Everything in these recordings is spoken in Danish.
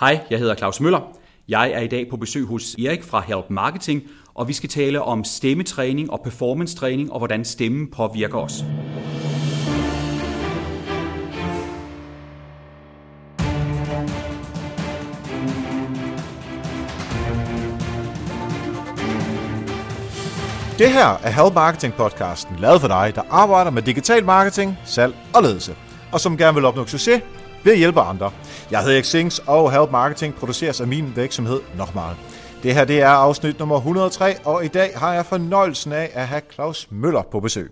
Hej, jeg hedder Claus Møller. Jeg er i dag på besøg hos Erik fra Help Marketing, og vi skal tale om stemmetræning og performance-træning og hvordan stemmen påvirker os. Det her er Help Marketing podcasten, lavet for dig, der arbejder med digital marketing, salg og ledelse, og som gerne vil opnå succes ved at hjælpe andre. Jeg hedder Xings, og Help Marketing produceres af min virksomhed Nokmal. Det her det er afsnit nummer 103, og i dag har jeg fornøjelsen af at have Claus Møller på besøg.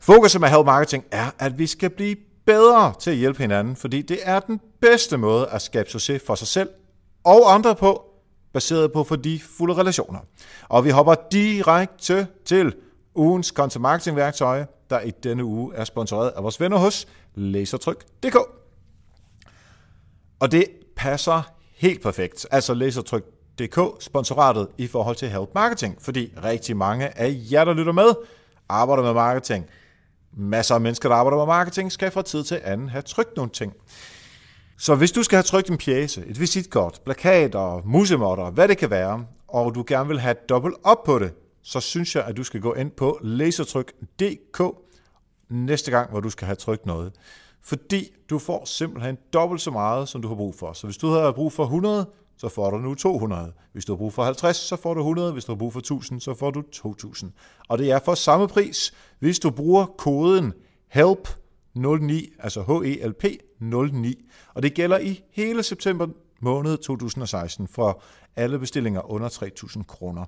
Fokuset med Help Marketing er, at vi skal blive bedre til at hjælpe hinanden, fordi det er den bedste måde at skabe succes for sig selv og andre på, baseret på fulde relationer. Og vi hopper direkte til ugens content marketing værktøj, der i denne uge er sponsoreret af vores venner hos Lasertryk.dk. Og det passer helt perfekt. Altså Lasertryk.dk sponsoratet i forhold til Help Marketing, fordi rigtig mange af jer, der lytter med, arbejder med marketing. Masser af mennesker, der arbejder med marketing, skal fra tid til anden have trykt nogle ting. Så hvis du skal have trykt en pjæse, et visitkort, plakater, musemotter, hvad det kan være, og du gerne vil have dobbelt op på det, så synes jeg, at du skal gå ind på lasertryk.dk næste gang, hvor du skal have trykt noget. Fordi du får simpelthen dobbelt så meget, som du har brug for. Så hvis du har brug for 100, så får du nu 200. Hvis du har brug for 50, så får du 100. Hvis du har brug for 1000, så får du 2000. Og det er for samme pris, hvis du bruger koden HELP 09, altså HELP 09. Og det gælder i hele september måned 2016 for alle bestillinger under 3.000 kroner.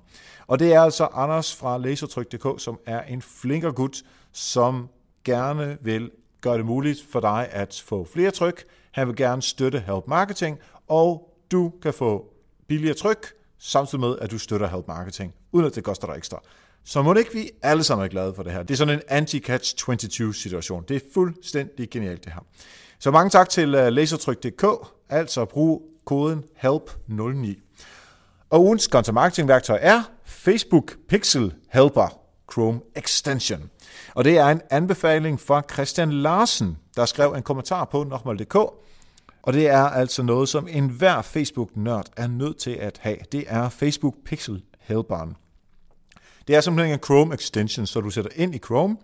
Og det er altså Anders fra Lasertryk.dk, som er en flinker gut, som gerne vil gør det muligt for dig at få flere tryk. Han vil gerne støtte Help Marketing, og du kan få billigere tryk, samtidig med, at du støtter Help Marketing, uden at det koster dig ekstra. Så må det ikke vi alle sammen er glade for det her. Det er sådan en anti-catch-22 situation. Det er fuldstændig genialt det her. Så mange tak til øh, lasertryk.dk, altså brug koden HELP09. Og ugens content marketing værktøj er Facebook Pixel Helper Chrome Extension. Og det er en anbefaling fra Christian Larsen, der skrev en kommentar på nokmal.dk. Og det er altså noget, som enhver Facebook-nørd er nødt til at have. Det er Facebook Pixel Helperen. Det er simpelthen en Chrome extension, så du sætter ind i Chrome,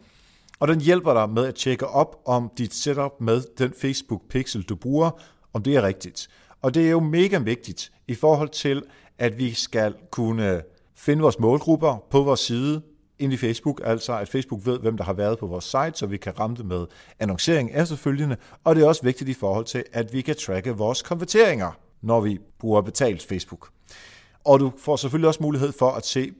og den hjælper dig med at tjekke op, om dit setup med den Facebook Pixel, du bruger, om det er rigtigt. Og det er jo mega vigtigt i forhold til, at vi skal kunne finde vores målgrupper på vores side ind i Facebook, altså at Facebook ved, hvem der har været på vores site, så vi kan ramme det med annoncering efterfølgende. Og det er også vigtigt i forhold til, at vi kan tracke vores konverteringer, når vi bruger betalt Facebook. Og du får selvfølgelig også mulighed for at se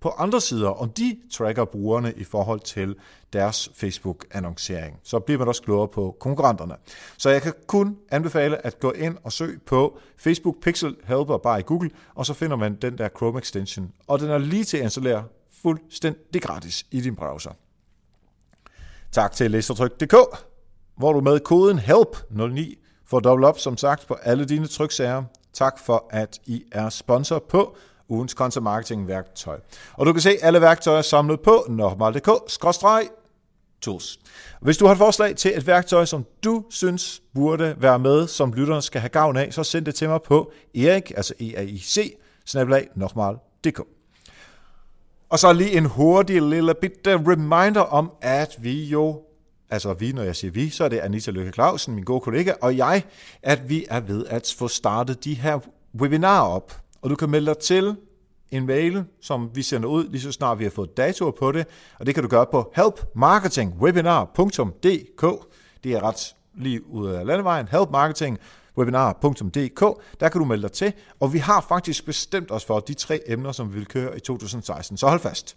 på andre sider, om de tracker brugerne i forhold til deres Facebook-annoncering. Så bliver man også klogere på konkurrenterne. Så jeg kan kun anbefale at gå ind og søge på Facebook Pixel Helper bare i Google, og så finder man den der Chrome extension. Og den er lige til at installere fuldstændig gratis i din browser. Tak til Læsertryk.dk, hvor du med koden HELP09 får dobbelt op, som sagt, på alle dine tryksager. Tak for, at I er sponsor på ugens content marketing værktøj. Og du kan se alle værktøjer samlet på normal.dk-tools. Hvis du har et forslag til et værktøj, som du synes burde være med, som lytterne skal have gavn af, så send det til mig på erik, altså e-a-i-c, normal.dk. Og så lige en hurtig lille bitte reminder om, at vi jo, altså vi, når jeg siger vi, så er det Anita Løkke Clausen, min gode kollega, og jeg, at vi er ved at få startet de her webinarer op. Og du kan melde dig til en mail, som vi sender ud, lige så snart vi har fået datoer på det, og det kan du gøre på helpmarketingwebinar.dk. Det er ret lige ud af landevejen, webinar.dk. Der kan du melde dig til, og vi har faktisk bestemt os for de tre emner, som vi vil køre i 2016. Så hold fast.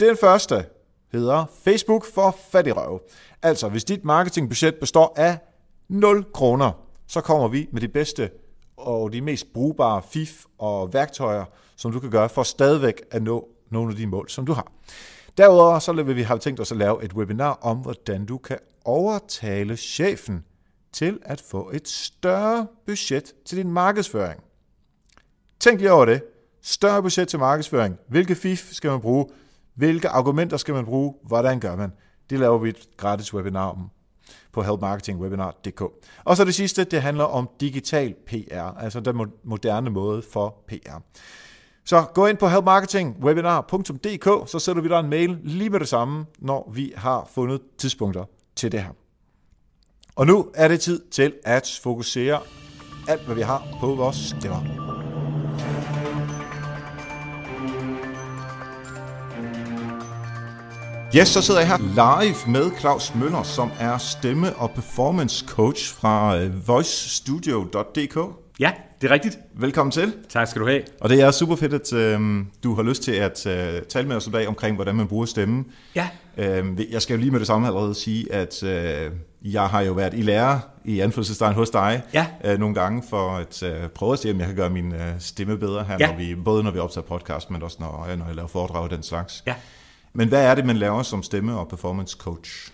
Den første hedder Facebook for fattigrøv. Altså, hvis dit marketingbudget består af 0 kroner, så kommer vi med de bedste og de mest brugbare fif og værktøjer, som du kan gøre for stadigvæk at nå nogle af de mål, som du har. Derudover så vil vi have tænkt os at lave et webinar om, hvordan du kan overtale chefen til at få et større budget til din markedsføring. Tænk lige over det. Større budget til markedsføring. Hvilke fif skal man bruge? Hvilke argumenter skal man bruge? Hvordan gør man? Det laver vi et gratis webinar om. på helpmarketingwebinar.dk. Og så det sidste, det handler om digital PR, altså den moderne måde for PR. Så gå ind på helpmarketingwebinar.dk, så sætter vi dig en mail lige med det samme, når vi har fundet tidspunkter til det her. Og nu er det tid til at fokusere alt, hvad vi har på vores stemmer. Yes, så sidder jeg her live med Claus Møller, som er stemme- og performance coach fra øh, voicestudio.dk. Ja, det er rigtigt. Velkommen til. Tak skal du have. Og det er super fedt, at øh, du har lyst til at øh, tale med os i dag omkring, hvordan man bruger stemmen. Ja. Øh, jeg skal jo lige med det samme allerede sige, at øh, jeg har jo været i lære i anfølgelsestegn hos dig ja. øh, nogle gange for at øh, prøve at se, om jeg kan gøre min øh, stemme bedre her, ja. når vi, både når vi optager podcast, men også når, når jeg laver foredrag og den slags. Ja. Men hvad er det, man laver som stemme- og performance coach?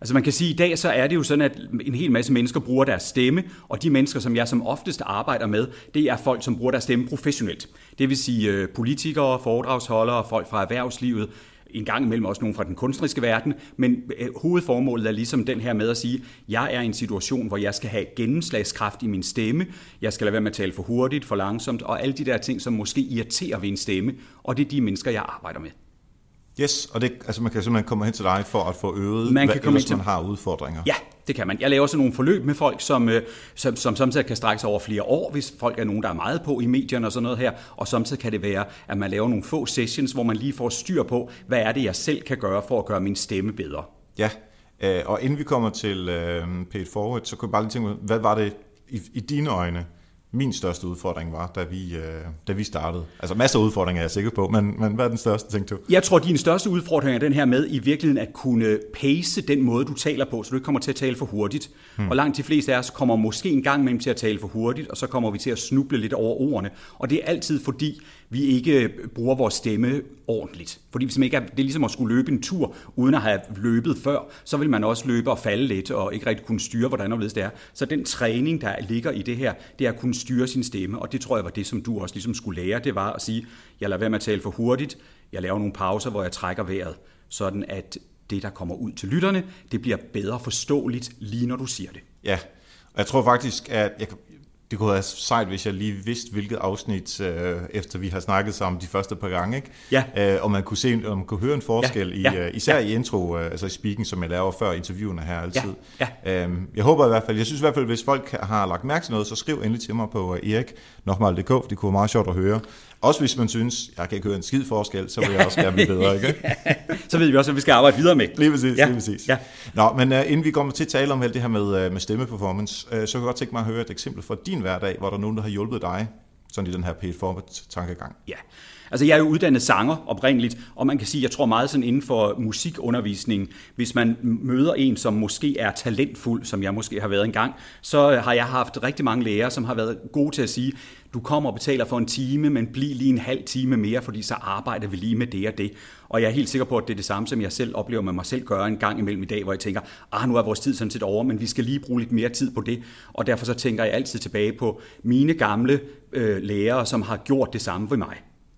Altså man kan sige, at i dag så er det jo sådan, at en hel masse mennesker bruger deres stemme, og de mennesker, som jeg som oftest arbejder med, det er folk, som bruger deres stemme professionelt. Det vil sige øh, politikere, foredragsholdere, folk fra erhvervslivet, en gang imellem også nogen fra den kunstneriske verden, men øh, hovedformålet er ligesom den her med at sige, jeg er i en situation, hvor jeg skal have gennemslagskraft i min stemme, jeg skal lade være med at tale for hurtigt, for langsomt, og alle de der ting, som måske irriterer ved en stemme, og det er de mennesker, jeg arbejder med. Yes, og det, altså man kan simpelthen komme hen til dig for at få øvet, man kan komme til... man har udfordringer. Ja, det kan man. Jeg laver sådan nogle forløb med folk, som, øh, som, som samtidig kan strække sig over flere år, hvis folk er nogen, der er meget på i medierne og sådan noget her. Og samtidig kan det være, at man laver nogle få sessions, hvor man lige får styr på, hvad er det, jeg selv kan gøre for at gøre min stemme bedre. Ja, øh, og inden vi kommer til øh, Paid Forward, så kunne jeg bare lige tænke hvad var det i, i dine øjne, min største udfordring var, da vi, øh, da vi startede. Altså masser af udfordringer er jeg sikker på, men, men hvad er den største, tænkte du? Jeg tror, din største udfordring er den her med i virkeligheden at kunne pace den måde, du taler på, så du ikke kommer til at tale for hurtigt. Hmm. Og langt de fleste af os kommer måske en gang imellem til at tale for hurtigt, og så kommer vi til at snuble lidt over ordene. Og det er altid fordi, vi ikke bruger vores stemme ordentligt. Fordi hvis man ikke er, det er ligesom at skulle løbe en tur, uden at have løbet før, så vil man også løbe og falde lidt, og ikke rigtig kunne styre, hvordan og det er. Så den træning, der ligger i det her, det er at kunne styre sin stemme, og det tror jeg var det, som du også ligesom skulle lære. Det var at sige, jeg lader være med at tale for hurtigt, jeg laver nogle pauser, hvor jeg trækker vejret, sådan at det, der kommer ud til lytterne, det bliver bedre forståeligt, lige når du siger det. Ja, og jeg tror faktisk, at jeg, det kunne være sejt, hvis jeg lige vidste, hvilket afsnit, øh, efter vi har snakket sammen de første par gange, ikke? Ja. Øh, og man kunne se, om man kunne høre en forskel, ja. Ja. I, uh, især ja. i intro, uh, altså i speaking, som jeg laver før interviewene her altid. Ja. Ja. Øhm, jeg håber i hvert fald, jeg synes i hvert fald, hvis folk har lagt mærke til noget, så skriv endelig til mig på uh, Erik Nokmal.dk, det kunne være meget sjovt at høre. Også hvis man synes, jeg kan ikke høre en skid forskel, så vil jeg også gerne blive bedre, ikke? så ved vi også, at vi skal arbejde videre med. Lige præcis, ja. lige præcis. Ja. Nå, men uh, inden vi kommer til at tale om alt det her med, uh, med stemmeperformance, uh, så kan jeg godt tænke mig at høre et eksempel fra din hverdag, hvor der er nogen, der har hjulpet dig sådan i den her paid forward tankegang. Ja, Altså jeg er jo uddannet sanger oprindeligt, og man kan sige, jeg tror meget sådan inden for musikundervisning, hvis man møder en, som måske er talentfuld, som jeg måske har været engang, så har jeg haft rigtig mange lærere, som har været gode til at sige, du kommer og betaler for en time, men bliv lige en halv time mere, fordi så arbejder vi lige med det og det. Og jeg er helt sikker på, at det er det samme, som jeg selv oplever med mig selv gøre en gang imellem i dag, hvor jeg tænker, ah, nu er vores tid sådan set over, men vi skal lige bruge lidt mere tid på det. Og derfor så tænker jeg altid tilbage på mine gamle øh, lærere, som har gjort det samme for mig.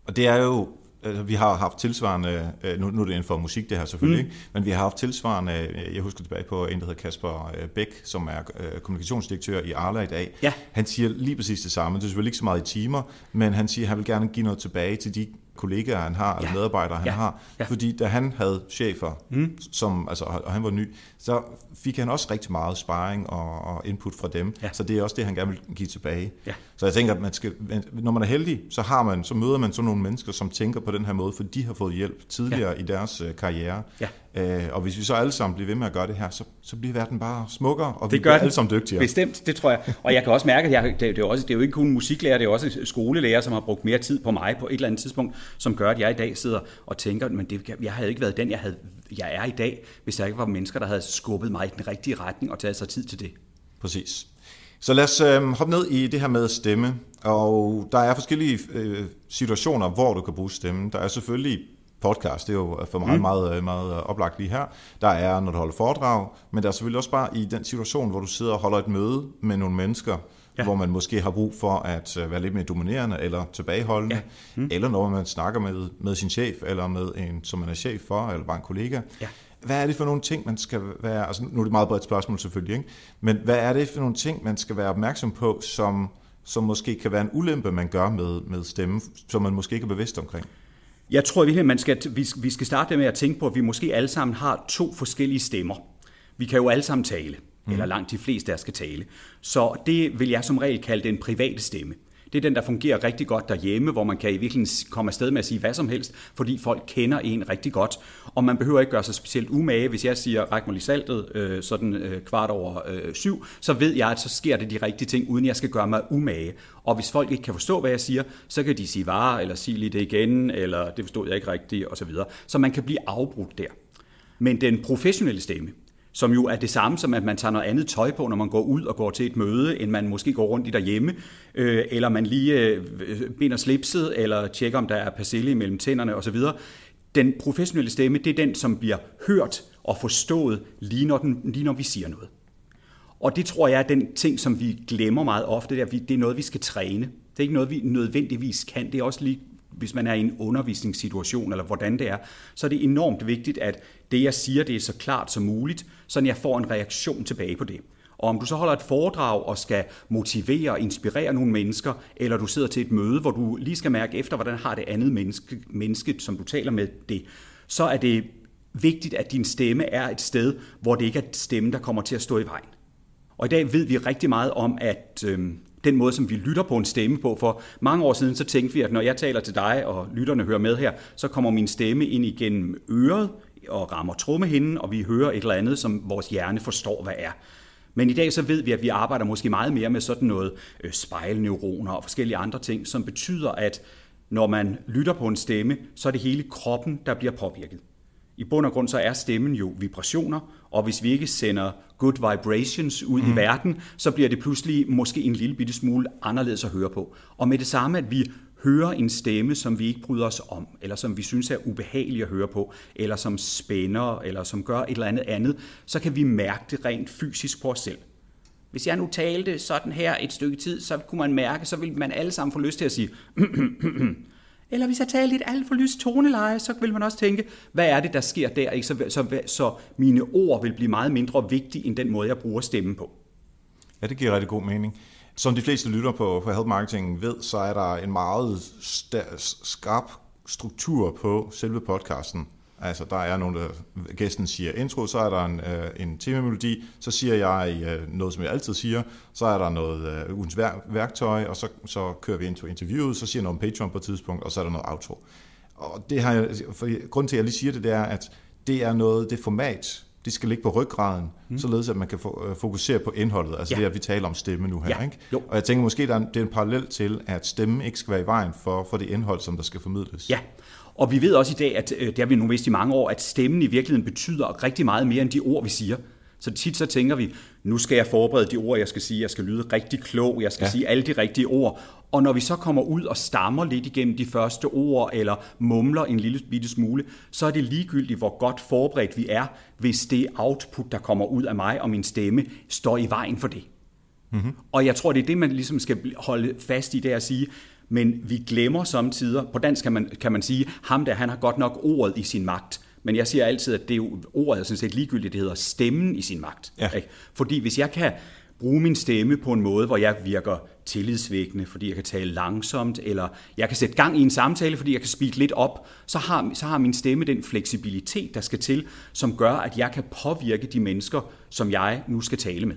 Og det er jo, altså, vi har haft tilsvarende, øh, nu, nu er det inden for musik det her selvfølgelig, mm. men vi har haft tilsvarende, øh, jeg husker tilbage på en, der hedder Kasper øh, Bæk, som er kommunikationsdirektør i Arla i dag. Ja. Han siger lige præcis det samme, det er selvfølgelig ikke så meget i timer, men han siger, at han vil gerne give noget tilbage til de kollegaer, han har, ja. eller medarbejdere, han ja. har. Ja. Fordi da han havde chefer, mm. som, altså, og han var ny, så fik han også rigtig meget sparring og, og input fra dem. Ja. Så det er også det, han gerne vil give tilbage. Ja. Så jeg tænker, at man skal, når man er heldig, så, har man, så møder man sådan nogle mennesker, som tænker på den her måde, for de har fået hjælp tidligere ja. i deres uh, karriere. Ja. Øh, og hvis vi så alle sammen bliver ved med at gøre det her, så, så bliver verden bare smukkere, og det vi gør bliver alle sammen dygtigere. Bestemt, det tror jeg. Og jeg kan også mærke, at jeg, det, det, er også, det er jo ikke kun musiklærer, det er også skolelærer, som har brugt mere tid på mig på et eller andet tidspunkt, som gør, at jeg i dag sidder og tænker, men det, jeg havde ikke været den, jeg, havde, jeg er i dag, hvis der ikke var mennesker, der havde skubbet mig i den rigtige retning og taget sig tid til det. Præcis. Så lad os øh, hoppe ned i det her med stemme. Og der er forskellige øh, situationer, hvor du kan bruge stemmen. Der er selvfølgelig podcast, det er jo for mig mm. meget, meget, meget oplagt lige her. Der er, når du holder foredrag, men der er selvfølgelig også bare i den situation, hvor du sidder og holder et møde med nogle mennesker, ja. hvor man måske har brug for at øh, være lidt mere dominerende eller tilbageholdende, ja. mm. eller når man snakker med, med sin chef, eller med en, som man er chef for, eller bare en kollega. Ja. hvad er det for nogle ting, man skal være, altså nu er det et meget bredt spørgsmål selvfølgelig, ikke? men hvad er det for nogle ting, man skal være opmærksom på, som, som måske kan være en ulempe, man gør med, med stemme, som man måske ikke er bevidst omkring? Jeg tror virkelig, man skal, vi skal starte med at tænke på, at vi måske alle sammen har to forskellige stemmer. Vi kan jo alle sammen tale, mm. eller langt de fleste der skal tale. Så det vil jeg som regel kalde den private stemme. Det er den, der fungerer rigtig godt derhjemme, hvor man kan i virkeligheden komme afsted med at sige hvad som helst, fordi folk kender en rigtig godt. Og man behøver ikke gøre sig specielt umage. Hvis jeg siger, ræk mig lige saltet, øh, sådan øh, kvart over øh, syv, så ved jeg, at så sker det de rigtige ting, uden jeg skal gøre mig umage. Og hvis folk ikke kan forstå, hvad jeg siger, så kan de sige varer, eller sige lige det igen, eller det forstod jeg ikke rigtigt, osv. Så man kan blive afbrudt der. Men den professionelle stemme, som jo er det samme som, at man tager noget andet tøj på, når man går ud og går til et møde, end man måske går rundt i derhjemme, øh, eller man lige øh, binder slipset, eller tjekker, om der er persille mellem tænderne osv. Den professionelle stemme, det er den, som bliver hørt og forstået, lige når, den, lige når vi siger noget. Og det tror jeg er den ting, som vi glemmer meget ofte, det er, det er noget, vi skal træne. Det er ikke noget, vi nødvendigvis kan. Det er også lige hvis man er i en undervisningssituation, eller hvordan det er, så er det enormt vigtigt, at det, jeg siger, det er så klart som muligt, så jeg får en reaktion tilbage på det. Og om du så holder et foredrag og skal motivere og inspirere nogle mennesker, eller du sidder til et møde, hvor du lige skal mærke efter, hvordan har det andet menneske, menneske som du taler med det, så er det vigtigt, at din stemme er et sted, hvor det ikke er stemmen, der kommer til at stå i vejen. Og i dag ved vi rigtig meget om, at øh, den måde, som vi lytter på en stemme på. For mange år siden, så tænkte vi, at når jeg taler til dig, og lytterne hører med her, så kommer min stemme ind igennem øret og rammer trommehinden, og vi hører et eller andet, som vores hjerne forstår, hvad er. Men i dag så ved vi, at vi arbejder måske meget mere med sådan noget øh, spejlneuroner og forskellige andre ting, som betyder, at når man lytter på en stemme, så er det hele kroppen, der bliver påvirket. I bund og grund så er stemmen jo vibrationer, og hvis vi ikke sender good vibrations ud mm. i verden, så bliver det pludselig måske en lille bitte smule anderledes at høre på. Og med det samme, at vi hører en stemme, som vi ikke bryder os om, eller som vi synes er ubehagelig at høre på, eller som spænder, eller som gør et eller andet andet, så kan vi mærke det rent fysisk på os selv. Hvis jeg nu talte sådan her et stykke tid, så kunne man mærke, så vil man alle sammen få lyst til at sige, Eller hvis jeg taler lidt alt for lyst toneleje, så vil man også tænke, hvad er det, der sker der? Ikke? Så, så, så mine ord vil blive meget mindre vigtige, end den måde, jeg bruger stemmen på. Ja, det giver rigtig god mening. Som de fleste lytter på, på Health Marketing ved, så er der en meget skarp struktur på selve podcasten. Altså, der er nogen, der gæsten siger intro, så er der en, øh, en temamelodi, så siger jeg øh, noget, som jeg altid siger, så er der noget øh, ugens værktøj, og så, så kører vi ind til interviewet, så siger jeg noget om Patreon på et tidspunkt, og så er der noget outro. Og det har jeg, for grunden til, at jeg lige siger det, det er, at det er noget, det format, det skal ligge på ryggraden, mm. således at man kan øh, fokusere på indholdet, altså ja. det, at vi taler om stemme nu her. Ja. Ikke? Jo. Og jeg tænker måske, der er, en, det er en parallel til, at stemmen ikke skal være i vejen for, for det indhold, som der skal formidles. Ja, og vi ved også i dag, at øh, det har vi nu vidst i mange år, at stemmen i virkeligheden betyder rigtig meget mere end de ord, vi siger. Så tit så tænker vi, nu skal jeg forberede de ord, jeg skal sige. Jeg skal lyde rigtig klog, jeg skal ja. sige alle de rigtige ord. Og når vi så kommer ud og stammer lidt igennem de første ord, eller mumler en lille bitte smule, så er det ligegyldigt, hvor godt forberedt vi er, hvis det output, der kommer ud af mig og min stemme, står i vejen for det. Mm-hmm. Og jeg tror, det er det, man ligesom skal holde fast i, det at sige, men vi glemmer samtidig, på dansk kan man, kan man sige, ham der, han har godt nok ordet i sin magt. Men jeg siger altid, at det er ordet er sådan set ligegyldigt, det hedder stemmen i sin magt. Ja. Ikke? Fordi hvis jeg kan bruge min stemme på en måde, hvor jeg virker tillidsvækkende, fordi jeg kan tale langsomt, eller jeg kan sætte gang i en samtale, fordi jeg kan speak lidt op, så har, så har min stemme den fleksibilitet, der skal til, som gør, at jeg kan påvirke de mennesker, som jeg nu skal tale med.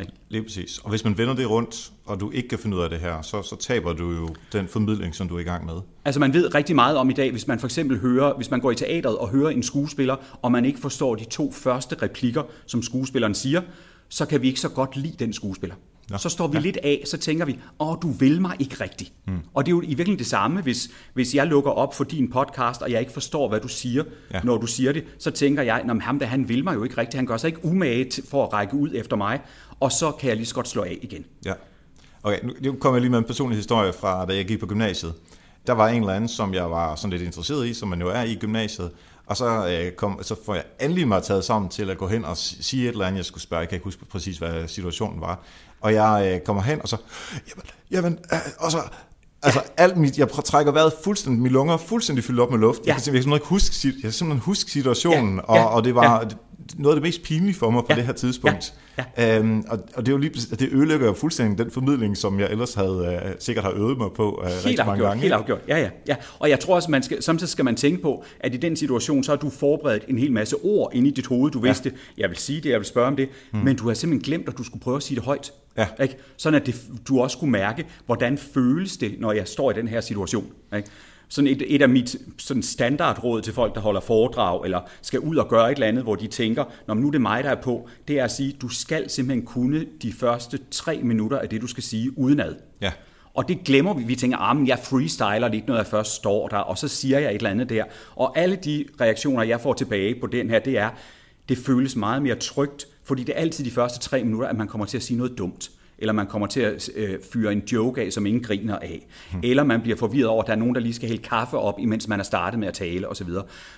Ikke? Lige præcis. Og hvis man vender det rundt, og du ikke kan finde ud af det her, så, så taber du jo den formidling, som du er i gang med. Altså man ved rigtig meget om i dag, hvis man for eksempel hører, hvis man går i teateret og hører en skuespiller, og man ikke forstår de to første replikker, som skuespilleren siger, så kan vi ikke så godt lide den skuespiller. Ja. Så står vi ja. lidt af, så tænker vi, åh, du vil mig ikke rigtigt. Mm. Og det er jo i virkeligheden det samme, hvis, hvis jeg lukker op for din podcast, og jeg ikke forstår, hvad du siger, ja. når du siger det, så tænker jeg, at ham der, han vil mig jo ikke rigtigt. Han gør sig ikke umage for at række ud efter mig, og så kan jeg lige så godt slå af igen. Ja. Okay, nu kommer jeg lige med en personlig historie fra, da jeg gik på gymnasiet. Der var en eller anden, som jeg var sådan lidt interesseret i, som man jo er i gymnasiet, og så, øh, kom, så får jeg endelig mig taget sammen til at gå hen og sige et eller andet, jeg skulle spørge. Jeg kan ikke huske præcis, hvad situationen var. Og jeg øh, kommer hen, og så, jamen, jamen øh, og så, Altså, alt mit, jeg trækker vejret fuldstændig, mine lunger er fuldstændig fyldt op med luft. Ja. Jeg, kan, kan ikke huske, jeg kan simpelthen huske situationen, ja. Ja. Og, og det var ja. noget af det mest pinlige for mig på ja. det her tidspunkt. Ja. Ja. Øhm, og, og det, er jo lige, det ødelægger jo fuldstændig den formidling, som jeg ellers havde uh, sikkert har øvet mig på uh, helt rigtig afgjort, mange gange. Helt afgjort, ja, ja, ja. Og jeg tror også, man skal, samtidig skal man tænke på, at i den situation, så har du forberedt en hel masse ord ind i dit hoved. Du vidste, ja. jeg vil sige det, jeg vil spørge om det, hmm. men du har simpelthen glemt, at du skulle prøve at sige det højt. Ja. Ikke? Sådan at det, du også kunne mærke, hvordan føles det, når jeg står i den her situation. Ikke? Sådan et, et af mit sådan standardråd til folk, der holder foredrag, eller skal ud og gøre et eller andet, hvor de tænker, når nu er det mig, der er på, det er at sige, du skal simpelthen kunne de første tre minutter af det, du skal sige udenad. Ja. Og det glemmer vi. Vi tænker, ah, jeg freestyler lidt, når jeg først står der, og så siger jeg et eller andet der. Og alle de reaktioner, jeg får tilbage på den her, det er, det føles meget mere trygt, fordi det er altid de første tre minutter, at man kommer til at sige noget dumt eller man kommer til at øh, fyre en joke af, som ingen griner af, hmm. eller man bliver forvirret over, at der er nogen, der lige skal hælde kaffe op, imens man er startet med at tale osv.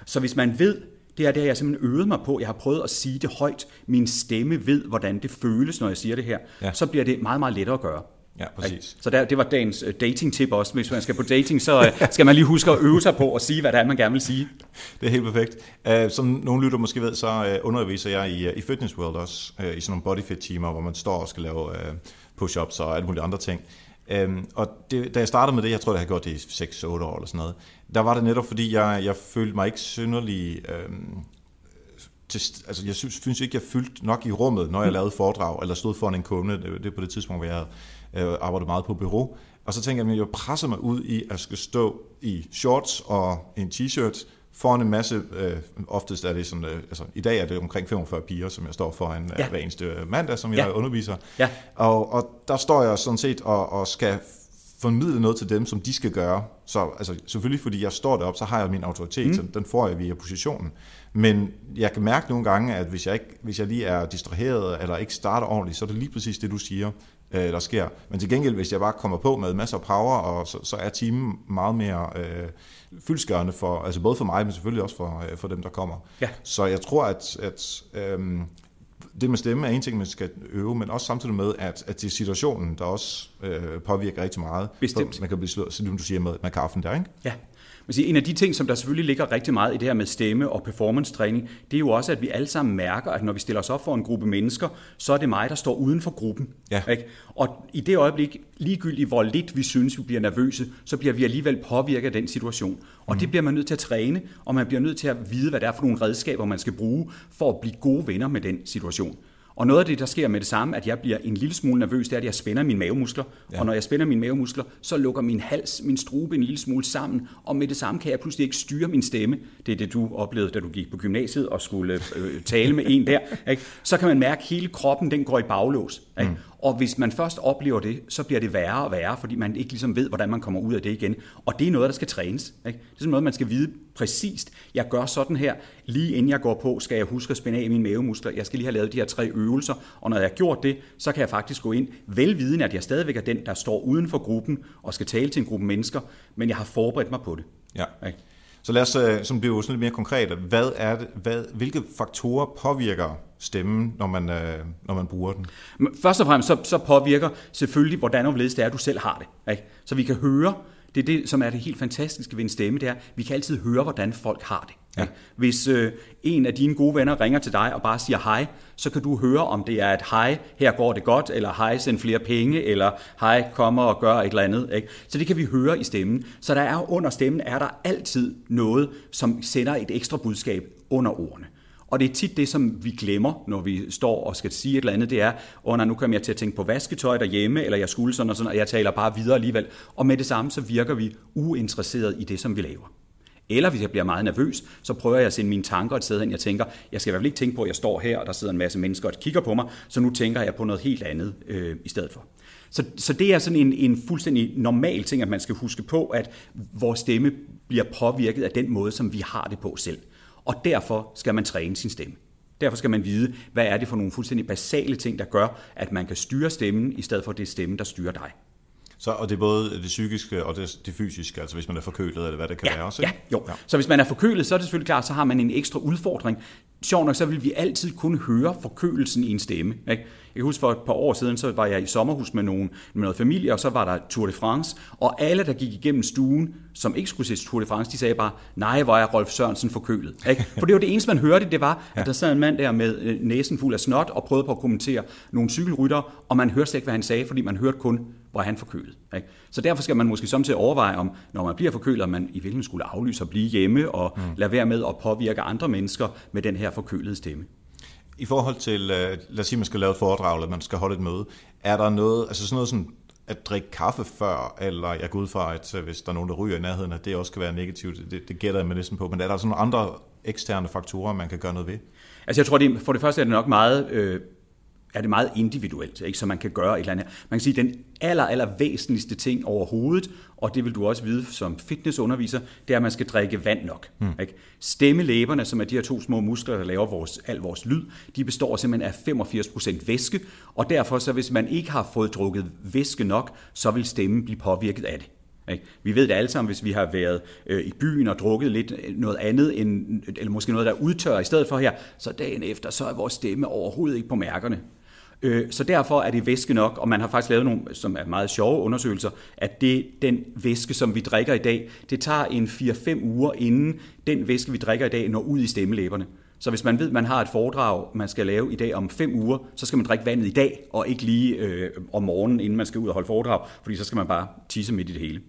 Så hvis man ved, det er det, jeg simpelthen øvet mig på. Jeg har prøvet at sige det højt. Min stemme ved, hvordan det føles, når jeg siger det her. Ja. Så bliver det meget, meget lettere at gøre. Ja, præcis. Så der, det var dagens uh, dating-tip også. Hvis man skal på dating, så uh, skal man lige huske at øve sig på at sige, hvad det er, man gerne vil sige. Det er helt perfekt. Uh, som nogle lytter måske ved, så underviser jeg i, i Fitness World også, i sådan nogle bodyfit-timer, hvor man står og skal lave push-ups og alle mulige andre ting. Um, og det, da jeg startede med det, jeg tror, jeg har gjort det i 6-8 år eller sådan noget, der var det netop, fordi jeg, jeg følte mig ikke synderlig... Um, til, altså jeg synes, synes ikke, jeg fyldte nok i rummet, når jeg mm. lavede foredrag, eller stod foran en kunde, det, det på det tidspunkt, hvor jeg havde øh, arbejdet meget på bureau. Og så tænker jeg, at jeg presser mig ud i at skal stå i shorts og en t-shirt foran en masse, øh, oftest er det sådan, øh, altså i dag er det omkring 45 piger, som jeg står foran øh, ja. hver eneste mandag, som jeg ja. underviser. Ja. Og, og der står jeg sådan set og, og skal formidle noget til dem, som de skal gøre. Så altså, selvfølgelig, fordi jeg står deroppe, så har jeg min autoritet, mm. så den får jeg via positionen. Men jeg kan mærke nogle gange, at hvis jeg, ikke, hvis jeg lige er distraheret, eller ikke starter ordentligt, så er det lige præcis det, du siger, øh, der sker. Men til gengæld, hvis jeg bare kommer på med masser af power, og så, så er timen meget mere øh, fyldskørende for, altså både for mig, men selvfølgelig også for, øh, for dem, der kommer. Ja. Så jeg tror, at, at øh, det med stemme er en ting, man skal øve, men også samtidig med, at, at det er situationen, der også øh, påvirker rigtig meget. Bestemt. Man kan blive slået, som du siger, med, med kaffen der, ikke? Ja, man siger, en af de ting, som der selvfølgelig ligger rigtig meget i det her med stemme og performance-træning, det er jo også, at vi alle sammen mærker, at når vi stiller os op for en gruppe mennesker, så er det mig, der står uden for gruppen. Ja. Ikke? Og i det øjeblik, ligegyldigt hvor lidt vi synes, vi bliver nervøse, så bliver vi alligevel påvirket af den situation. Og mm. det bliver man nødt til at træne, og man bliver nødt til at vide, hvad det er for nogle redskaber, man skal bruge for at blive gode venner med den situation. Og noget af det, der sker med det samme, at jeg bliver en lille smule nervøs, det er, at jeg spænder mine mavemuskler. Ja. Og når jeg spænder mine mavemuskler, så lukker min hals, min strube en lille smule sammen, og med det samme kan jeg pludselig ikke styre min stemme. Det er det, du oplevede, da du gik på gymnasiet og skulle øh, tale med en der. Ikke? Så kan man mærke, at hele kroppen den går i baglås. Ikke? Mm. Og hvis man først oplever det, så bliver det værre og værre, fordi man ikke ligesom ved, hvordan man kommer ud af det igen. Og det er noget, der skal trænes. Ikke? Det er sådan noget, man skal vide præcist. Jeg gør sådan her, lige inden jeg går på, skal jeg huske at spænde af mine mavemuskler. Jeg skal lige have lavet de her tre øvelser, og når jeg har gjort det, så kan jeg faktisk gå ind, velvidende at jeg stadigvæk er den, der står uden for gruppen og skal tale til en gruppe mennesker, men jeg har forberedt mig på det. Ja. Ikke? Så lad os øh, som blive sådan lidt mere konkret. Hvad er det, hvad, hvilke faktorer påvirker stemmen, når man, øh, når man bruger den? Først og fremmest så, så påvirker selvfølgelig, hvordan og hvorledes det er, du selv har det. Ikke? Så vi kan høre, det er det, som er det helt fantastiske ved en stemme, det er, vi kan altid høre, hvordan folk har det. Ja. Hvis øh, en af dine gode venner ringer til dig og bare siger hej, så kan du høre, om det er et hej, her går det godt, eller hej, send flere penge, eller hej, kommer og gør et eller andet. Ikke? Så det kan vi høre i stemmen. Så der er under stemmen er der altid noget, som sender et ekstra budskab under ordene. Og det er tit det, som vi glemmer, når vi står og skal sige et eller andet, det er, åh oh, nu kommer jeg til at tænke på vasketøj derhjemme, eller jeg skulle sådan og sådan, og jeg taler bare videre alligevel. Og med det samme, så virker vi uinteresseret i det, som vi laver. Eller hvis jeg bliver meget nervøs, så prøver jeg at sende mine tanker et sted hen. Jeg tænker, jeg skal i hvert fald ikke tænke på, at jeg står her, og der sidder en masse mennesker og kigger på mig, så nu tænker jeg på noget helt andet øh, i stedet for. Så, så det er sådan en, en fuldstændig normal ting, at man skal huske på, at vores stemme bliver påvirket af den måde, som vi har det på selv. Og derfor skal man træne sin stemme. Derfor skal man vide, hvad er det for nogle fuldstændig basale ting, der gør, at man kan styre stemmen, i stedet for det stemme, der styrer dig. Så, og det er både det psykiske og det, det fysiske, altså hvis man er forkølet, eller hvad det kan ja, være også, Ja, ikke? jo. Ja. Så hvis man er forkølet, så er det selvfølgelig klart, så har man en ekstra udfordring. Sjovt nok, så vil vi altid kunne høre forkølelsen i en stemme. Ikke? Jeg kan huske for et par år siden, så var jeg i sommerhus med, nogen, med noget familie, og så var der Tour de France, og alle, der gik igennem stuen, som ikke skulle se Tour de France, de sagde bare, nej, hvor er Rolf Sørensen forkølet. Ikke? For det var det eneste, man hørte, det var, at der sad en mand der med øh, næsen fuld af snot, og prøvede på at kommentere nogle cykelrytter, og man hørte slet ikke, hvad han sagde, fordi man hørte kun, hvor han forkølet. Ikke? Så derfor skal man måske samtidig overveje, om når man bliver forkølet, at man i virkeligheden skulle aflyse og blive hjemme, og mm. lade være med at påvirke andre mennesker med den her forkølede stemme. I forhold til, øh, lad os sige, man skal lave et foredrag, eller man skal holde et møde, er der noget, altså sådan noget som at drikke kaffe før, eller jeg går ud fra, at øh, hvis der er nogen, der ryger i nærheden, at det også kan være negativt, det, det gætter jeg mig næsten på, men er der sådan nogle andre eksterne faktorer, man kan gøre noget ved? Altså jeg tror, det, for det første er det nok meget øh, er det meget individuelt, ikke? så man kan gøre et eller andet. Man kan sige, at den aller, aller væsentligste ting overhovedet, og det vil du også vide som fitnessunderviser, det er, at man skal drikke vand nok. Mm. Ikke? Stemmelæberne, som er de her to små muskler, der laver vores, al vores lyd, de består simpelthen af 85% væske, og derfor så hvis man ikke har fået drukket væske nok, så vil stemmen blive påvirket af det. Ikke? Vi ved det alle sammen, hvis vi har været øh, i byen og drukket lidt noget andet, end, eller måske noget, der udtørrer i stedet for her, så dagen efter, så er vores stemme overhovedet ikke på mærkerne. Øh, så derfor er det væske nok, og man har faktisk lavet nogle, som er meget sjove undersøgelser, at det, den væske, som vi drikker i dag, det tager en 4-5 uger, inden den væske, vi drikker i dag, når ud i stemmelæberne. Så hvis man ved, at man har et foredrag, man skal lave i dag om 5 uger, så skal man drikke vandet i dag, og ikke lige øh, om morgenen, inden man skal ud og holde foredrag, fordi så skal man bare tisse midt i det hele.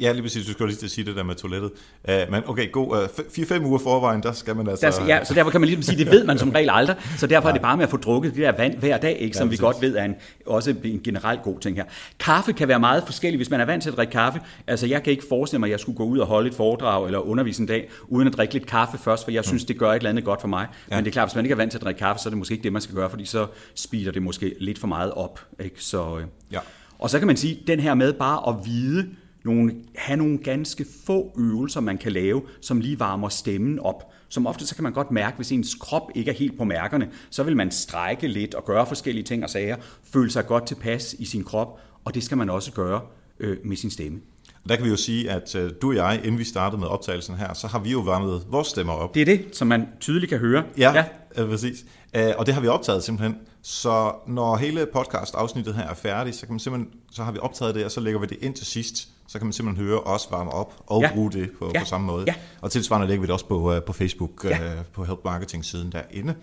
Ja, lige præcis. Du skal lige til at sige det der med toilettet. Uh, men okay, god. Uh, 4-5 uger forvejen, der skal man altså... Der, ja, så derfor kan man lige sige, det ved man som regel aldrig. Så derfor er det bare med at få drukket det der vand hver dag, ikke, som ja, vi godt ved er en, også en generelt god ting her. Kaffe kan være meget forskellig, hvis man er vant til at drikke kaffe. Altså, jeg kan ikke forestille mig, at jeg skulle gå ud og holde et foredrag eller undervise en dag, uden at drikke lidt kaffe først, for jeg synes, det gør et eller andet godt for mig. Ja. Men det er klart, hvis man ikke er vant til at drikke kaffe, så er det måske ikke det, man skal gøre, fordi så speeder det måske lidt for meget op. Ikke? Så, øh. ja. Og så kan man sige, den her med bare at vide, nogle, have nogle ganske få øvelser, man kan lave, som lige varmer stemmen op. Som ofte så kan man godt mærke, hvis ens krop ikke er helt på mærkerne, så vil man strække lidt og gøre forskellige ting og sager, føle sig godt tilpas i sin krop, og det skal man også gøre øh, med sin stemme. Der kan vi jo sige, at øh, du og jeg, inden vi startede med optagelsen her, så har vi jo varmet vores stemmer op. Det er det, som man tydeligt kan høre. Ja, ja. ja præcis. Øh, og det har vi optaget simpelthen. Så når hele podcast-afsnittet her er færdigt, så, kan man simpelthen, så har vi optaget det, og så lægger vi det ind til sidst. Så kan man simpelthen høre os varme op og ja. bruge det på, ja. på samme måde. Ja. Og tilsvarende lægger vi det også på, uh, på Facebook, ja. uh, på Help Marketing-siden derinde.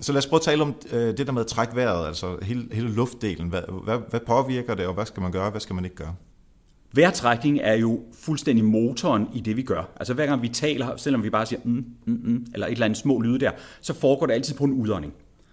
Så lad os prøve at tale om uh, det der med at trække vejret, altså hele, hele luftdelen. Hvad, hvad, hvad påvirker det, og hvad skal man gøre, hvad skal man ikke gøre? Vejrtrækning er jo fuldstændig motoren i det, vi gør. Altså hver gang vi taler, selvom vi bare siger mm, mm, mm, eller et eller andet små lyde der, så foregår det altid på en udånding.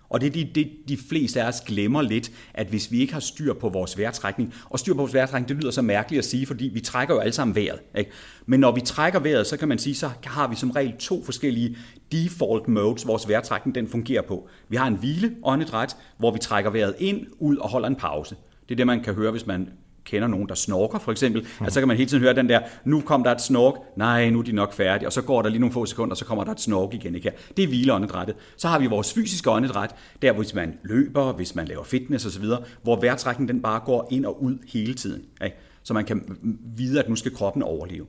Og det er det, det, de fleste af os glemmer lidt, at hvis vi ikke har styr på vores vejrtrækning, og styr på vores vejrtrækning, det lyder så mærkeligt at sige, fordi vi trækker jo alle sammen vejret. Ikke? Men når vi trækker vejret, så kan man sige, så har vi som regel to forskellige default modes, vores vejrtrækning den fungerer på. Vi har en hvile åndedræt, hvor vi trækker vejret ind, ud og holder en pause. Det er det, man kan høre, hvis man kender nogen, der snorker for eksempel, mm. altså, så kan man hele tiden høre den der, nu kom der et snork, nej, nu er de nok færdige, og så går der lige nogle få sekunder, og så kommer der et snork igen. Ikke? Det er hvileåndedrættet. Så har vi vores fysiske åndedræt, der hvis man løber, hvis man laver fitness osv., hvor vejrtrækningen den bare går ind og ud hele tiden. Ikke? Så man kan vide, at nu skal kroppen overleve.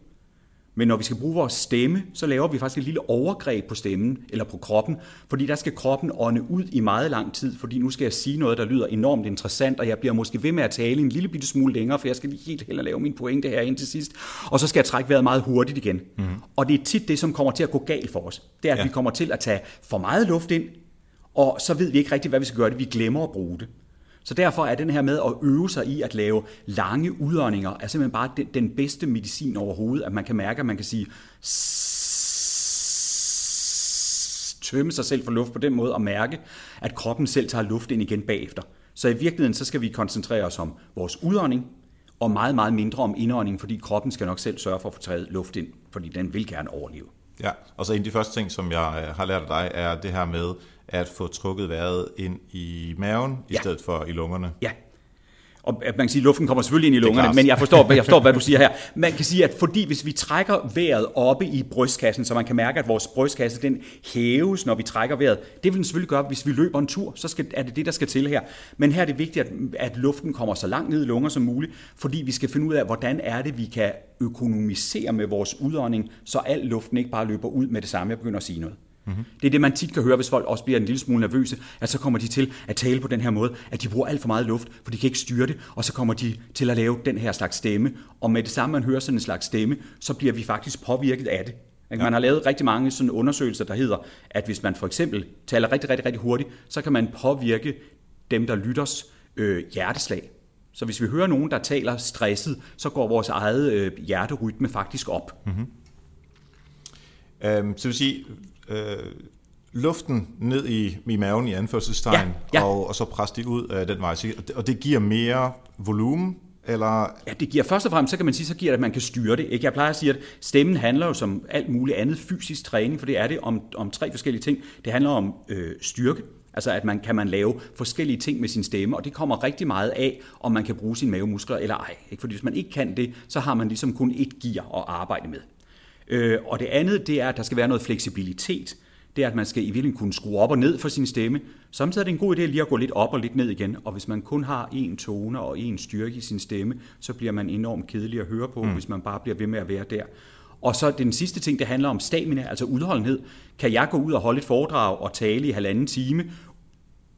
Men når vi skal bruge vores stemme, så laver vi faktisk et lille overgreb på stemmen eller på kroppen, fordi der skal kroppen ånde ud i meget lang tid, fordi nu skal jeg sige noget, der lyder enormt interessant, og jeg bliver måske ved med at tale en lille bitte smule længere, for jeg skal lige helt heller lave min pointe her ind til sidst, og så skal jeg trække vejret meget hurtigt igen. Mm. Og det er tit det, som kommer til at gå galt for os. Det er, at ja. vi kommer til at tage for meget luft ind, og så ved vi ikke rigtigt, hvad vi skal gøre det. Vi glemmer at bruge det. Så derfor er den her med at øve sig i at lave lange udåndinger, er simpelthen bare den bedste medicin overhovedet, at man kan mærke, at man kan sige tømme sig selv for luft på den måde og mærke, at kroppen selv tager luft ind igen bagefter. Så i virkeligheden så skal vi koncentrere os om vores udånding, og meget, meget mindre om indånding, fordi kroppen skal nok selv sørge for at få taget luft ind, fordi den vil gerne overleve. Ja, og så en af de første ting, som jeg øh, har lært af dig, er det her med at få trukket vejret ind i maven, i ja. stedet for i lungerne. Ja, Og at man kan sige, at luften kommer selvfølgelig ind i lungerne, men jeg forstår, jeg forstår, hvad du siger her. Man kan sige, at fordi hvis vi trækker vejret oppe i brystkassen, så man kan mærke, at vores brystkasse den hæves, når vi trækker vejret. Det vil den selvfølgelig gøre, hvis vi løber en tur, så skal, er det det, der skal til her. Men her er det vigtigt, at, at luften kommer så langt ned i lunger som muligt, fordi vi skal finde ud af, hvordan er det, vi kan økonomisere med vores udånding, så al luften ikke bare løber ud med det samme. Jeg begynder at sige noget. Mm-hmm. Det er det, man tit kan høre, hvis folk også bliver en lille smule nervøse, at så kommer de til at tale på den her måde, at de bruger alt for meget luft, for de kan ikke styre det, og så kommer de til at lave den her slags stemme. Og med det samme, man hører sådan en slags stemme, så bliver vi faktisk påvirket af det. Ja. Man har lavet rigtig mange sådan undersøgelser, der hedder, at hvis man for eksempel taler rigtig, rigtig, rigtig hurtigt, så kan man påvirke dem, der lytters øh, hjerteslag. Så hvis vi hører nogen, der taler stresset, så går vores eget øh, hjerterytme faktisk op. Mm-hmm. Øhm, så vil sige, øh, luften ned i, i maven i anførselstegn, Ja, ja. Og, og så presse det ud af den vej. Og det- Og det giver mere volumen, eller Ja, det giver først og fremmest, så kan man sige, så giver det, at man kan styre det. Ikke? Jeg plejer at sige, at stemmen handler jo som alt muligt andet fysisk træning, for det er det om, om tre forskellige ting. Det handler om øh, styrke, altså at man kan man lave forskellige ting med sin stemme, og det kommer rigtig meget af, om man kan bruge sine mavemuskler eller ej. Ikke? Fordi hvis man ikke kan det, så har man ligesom kun et gear at arbejde med. Øh, og det andet, det er, at der skal være noget fleksibilitet. Det er, at man skal i virkeligheden kunne skrue op og ned for sin stemme. Samtidig er det en god idé lige at gå lidt op og lidt ned igen. Og hvis man kun har én tone og én styrke i sin stemme, så bliver man enormt kedelig at høre på, mm. hvis man bare bliver ved med at være der. Og så den sidste ting, det handler om stamina, altså udholdenhed. Kan jeg gå ud og holde et foredrag og tale i halvanden time,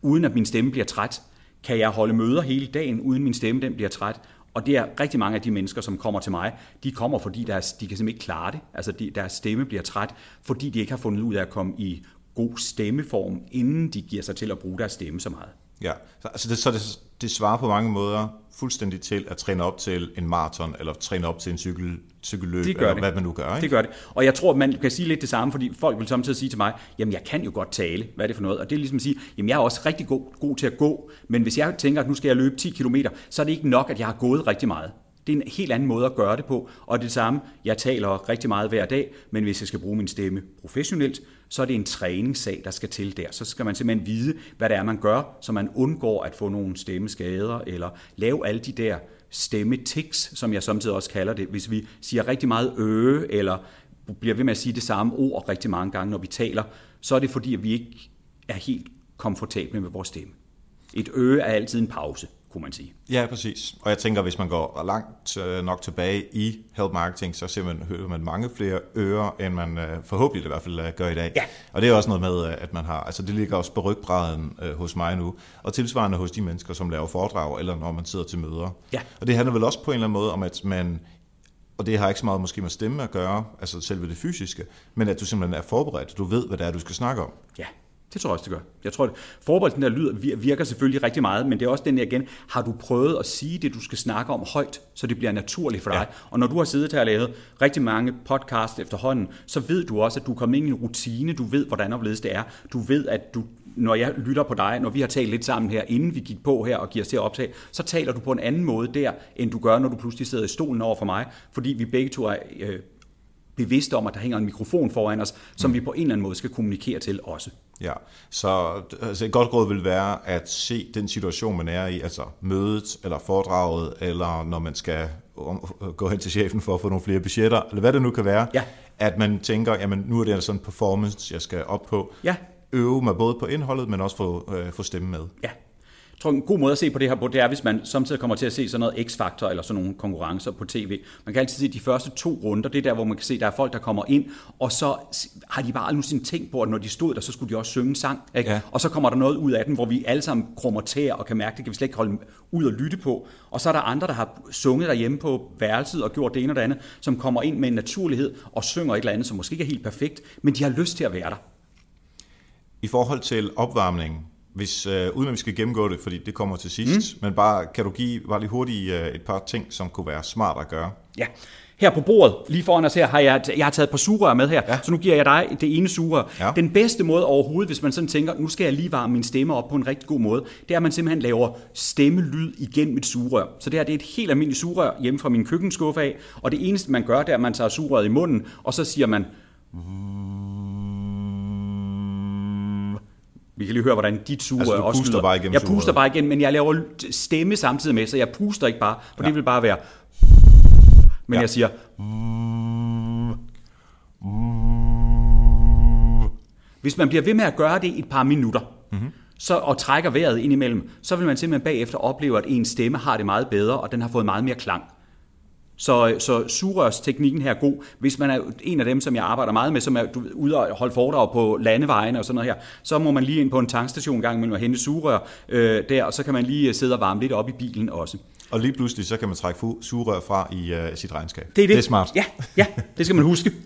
uden at min stemme bliver træt? Kan jeg holde møder hele dagen, uden min stemme den bliver træt? Og det er rigtig mange af de mennesker, som kommer til mig, de kommer, fordi deres, de kan simpelthen ikke klare det. Altså de, deres stemme bliver træt, fordi de ikke har fundet ud af at komme i god stemmeform, inden de giver sig til at bruge deres stemme så meget. Ja, så, altså det, så det, det svarer på mange måder fuldstændig til at træne op til en maraton, eller træne op til en cykel, cykelløb, Det gør eller det. hvad man nu gør. Ikke? Det gør det. Og jeg tror, man kan sige lidt det samme, fordi folk vil samtidig sige til mig, jamen jeg kan jo godt tale, hvad er det for noget? Og det er ligesom at sige, jamen jeg er også rigtig god, god til at gå, men hvis jeg tænker, at nu skal jeg løbe 10 km, så er det ikke nok, at jeg har gået rigtig meget. Det er en helt anden måde at gøre det på. Og det samme, jeg taler rigtig meget hver dag, men hvis jeg skal bruge min stemme professionelt, så er det en træningssag, der skal til der. Så skal man simpelthen vide, hvad det er, man gør, så man undgår at få nogle stemmeskader, eller lave alle de der stemmetiks, som jeg samtidig også kalder det. Hvis vi siger rigtig meget øh, eller bliver ved med at sige det samme ord rigtig mange gange, når vi taler, så er det fordi, at vi ikke er helt komfortable med vores stemme. Et øge er altid en pause, kunne man sige. Ja, præcis. Og jeg tænker, hvis man går langt øh, nok tilbage i help marketing, så ser man, hører man mange flere ører, end man øh, forhåbentlig i hvert fald øh, gør i dag. Ja. Og det er også noget med, at man har, altså det ligger også på rygbraden øh, hos mig nu, og tilsvarende hos de mennesker, som laver foredrag, eller når man sidder til møder. Ja. Og det handler vel også på en eller anden måde om, at man, og det har ikke så meget måske med stemme at gøre, altså selve det fysiske, men at du simpelthen er forberedt, du ved, hvad det er, du skal snakke om. Ja, det tror jeg også, det gør. Jeg tror, at forberedelsen der lyder vir- virker selvfølgelig rigtig meget, men det er også den der igen, har du prøvet at sige det, du skal snakke om højt, så det bliver naturligt for dig? Ja. Og når du har siddet her og lavet rigtig mange podcast efterhånden, så ved du også, at du er kommet ind i en rutine, du ved, hvordan og hvorledes det er. Du ved, at du, når jeg lytter på dig, når vi har talt lidt sammen her, inden vi gik på her og giver os til at optage, så taler du på en anden måde der, end du gør, når du pludselig sidder i stolen over for mig, fordi vi begge to er øh, bevidste om, at der hænger en mikrofon foran os, som mm. vi på en eller anden måde skal kommunikere til også. Ja, så altså et godt råd vil være at se den situation, man er i, altså mødet, eller foredraget, eller når man skal om- gå hen til chefen for at få nogle flere budgetter, eller hvad det nu kan være, Ja. at man tænker, jamen nu er det sådan en performance, jeg skal op på. Ja. Øve mig både på indholdet, men også få, øh, få stemme med. Ja. Jeg tror, en god måde at se på det her på, det er, hvis man samtidig kommer til at se sådan noget X-Factor eller sådan nogle konkurrencer på tv. Man kan altid se de første to runder, det er der, hvor man kan se, at der er folk, der kommer ind, og så har de bare aldrig nogensinde tænkt på, at når de stod der, så skulle de også synge en sang. Ikke? Ja. Og så kommer der noget ud af den, hvor vi alle sammen krummer tæer og kan mærke, det kan vi slet ikke holde ud og lytte på. Og så er der andre, der har sunget derhjemme på værelset og gjort det ene og det andet, som kommer ind med en naturlighed og synger et eller andet, som måske ikke er helt perfekt, men de har lyst til at være der. I forhold til opvarmning, hvis, øh, uden at vi skal gennemgå det, fordi det kommer til sidst, mm. men bare kan du give bare lige hurtigt øh, et par ting, som kunne være smart at gøre? Ja. Her på bordet, lige foran os her, har jeg, jeg har taget et par sugerør med her, ja. så nu giver jeg dig det ene sugerør. Ja. Den bedste måde overhovedet, hvis man sådan tænker, nu skal jeg lige varme min stemme op på en rigtig god måde, det er, at man simpelthen laver stemmelyd igennem et sugerør. Så det her det er et helt almindeligt sugerør hjemme fra min køkkenskuffe af, og det eneste, man gør, det er, at man tager sugerøret i munden, og så siger man... Vi kan lige høre, hvordan dit sugerør Altså, også puster lyder. bare igennem Jeg puster sugerøret. bare igen, men jeg laver stemme samtidig med, så jeg puster ikke bare, for ja. det vil bare være... Men Ja. jeg siger... Hvis man bliver ved med at gøre det i et par minutter, mm-hmm. så, og trækker vejret ind imellem, så vil man simpelthen bagefter opleve, at ens stemme har det meget bedre, og den har fået meget mere klang. Så, så sugerørsteknikken her er god. Hvis man er en af dem, som jeg arbejder meget med, som er du, ude og holde foredrag på landevejen og sådan noget her, så må man lige ind på en tankstation en gang imellem og hente sugerør øh, der, og så kan man lige øh, sidde og varme lidt op i bilen også. Og lige pludselig, så kan man trække sugerør fra i uh, sit regnskab. Det er, det. det er smart. Ja, ja, det skal man huske.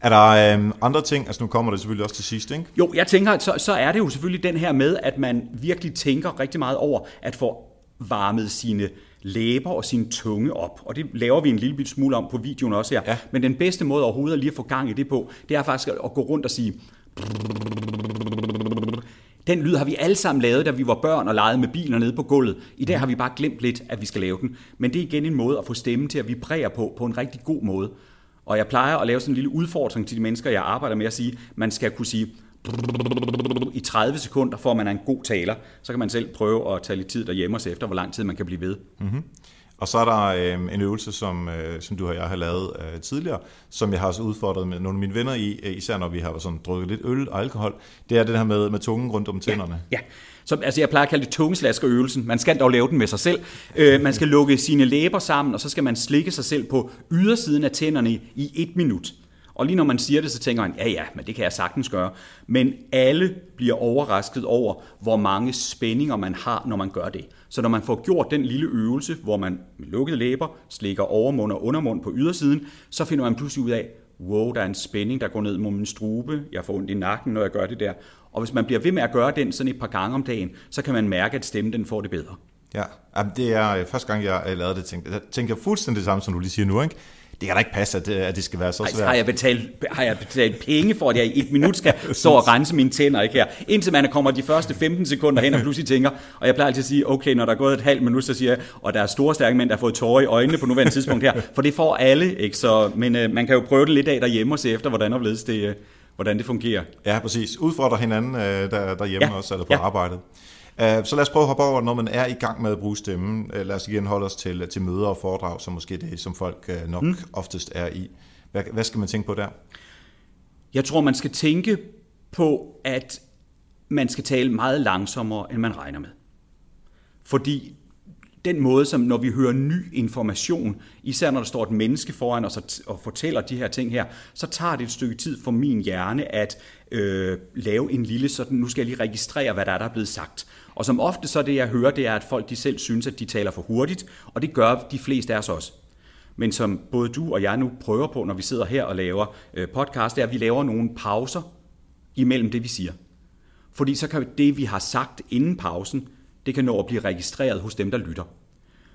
Er der øhm, andre ting, altså nu kommer det selvfølgelig også til sidst, ikke? Jo, jeg tænker, så, så er det jo selvfølgelig den her med, at man virkelig tænker rigtig meget over at få varmet sine læber og sin tunge op. Og det laver vi en lille bit smule om på videoen også her. Ja. Men den bedste måde overhovedet at lige at få gang i det på, det er faktisk at gå rundt og sige... Den lyd har vi alle sammen lavet, da vi var børn og legede med biler nede på gulvet. I dag har vi bare glemt lidt, at vi skal lave den. Men det er igen en måde at få stemmen til at vibrere på, på en rigtig god måde. Og jeg plejer at lave sådan en lille udfordring til de mennesker, jeg arbejder med at sige, man skal kunne sige i 30 sekunder, for at man er en god taler. Så kan man selv prøve at tage lidt tid derhjemme og se efter, hvor lang tid man kan blive ved. Og så er der øhm, en øvelse, som, øh, som du og jeg har lavet øh, tidligere, som jeg har også udfordret med nogle af mine venner i, øh, især når vi har sådan drukket lidt øl og alkohol. Det er det her med, med tungen rundt om tænderne. Ja, så, altså jeg plejer at kalde det tungeslaskerøvelsen. Man skal dog lave den med sig selv. Øh, man skal lukke sine læber sammen, og så skal man slikke sig selv på ydersiden af tænderne i, i et minut. Og lige når man siger det, så tænker man, ja ja, men det kan jeg sagtens gøre. Men alle bliver overrasket over, hvor mange spændinger man har, når man gør det. Så når man får gjort den lille øvelse, hvor man med lukkede læber slikker overmund og undermund på ydersiden, så finder man pludselig ud af, wow, der er en spænding, der går ned mod min strube, jeg får ondt i nakken, når jeg gør det der. Og hvis man bliver ved med at gøre den sådan et par gange om dagen, så kan man mærke, at stemmen den får det bedre. Ja, Jamen, det er øh, første gang, jeg øh, lavede det, tænkte, jeg tænker fuldstændig det samme, som du lige siger nu, ikke? Det kan da ikke passe, at det, at det skal være så Ej, svært. har, jeg betalt, har jeg betalt penge for, at jeg i et minut skal stå og rense mine tænder, ikke her? Indtil man kommer de første 15 sekunder hen og pludselig tænker, og jeg plejer altid at sige, okay, når der er gået et halvt minut, så siger jeg, og der er store stærke mænd, der har fået tårer i øjnene på nuværende tidspunkt her, for det får alle, ikke? Så, men øh, man kan jo prøve det lidt af derhjemme og se efter, hvordan, og det, øh, hvordan det fungerer. Ja, præcis. Udfordre hinanden øh, der, derhjemme Ja, også, eller på ja. arbejdet. Uh, så lad os prøve at hoppe over, når man er i gang med at bruge stemmen. Uh, lad os igen holde os til, til møder og foredrag, som måske det, som folk uh, nok mm. oftest er i. Hvad, hvad skal man tænke på der? Jeg tror, man skal tænke på, at man skal tale meget langsommere, end man regner med. Fordi den måde, som når vi hører ny information, især når der står et menneske foran os og, og fortæller de her ting her, så tager det et stykke tid for min hjerne at øh, lave en lille sådan, nu skal jeg lige registrere, hvad der er, der er blevet sagt. Og som ofte så det, jeg hører, det er, at folk de selv synes, at de taler for hurtigt, og det gør de fleste af os også. Men som både du og jeg nu prøver på, når vi sidder her og laver øh, podcast, det er, at vi laver nogle pauser imellem det, vi siger. Fordi så kan det, vi har sagt inden pausen, det kan nå at blive registreret hos dem, der lytter.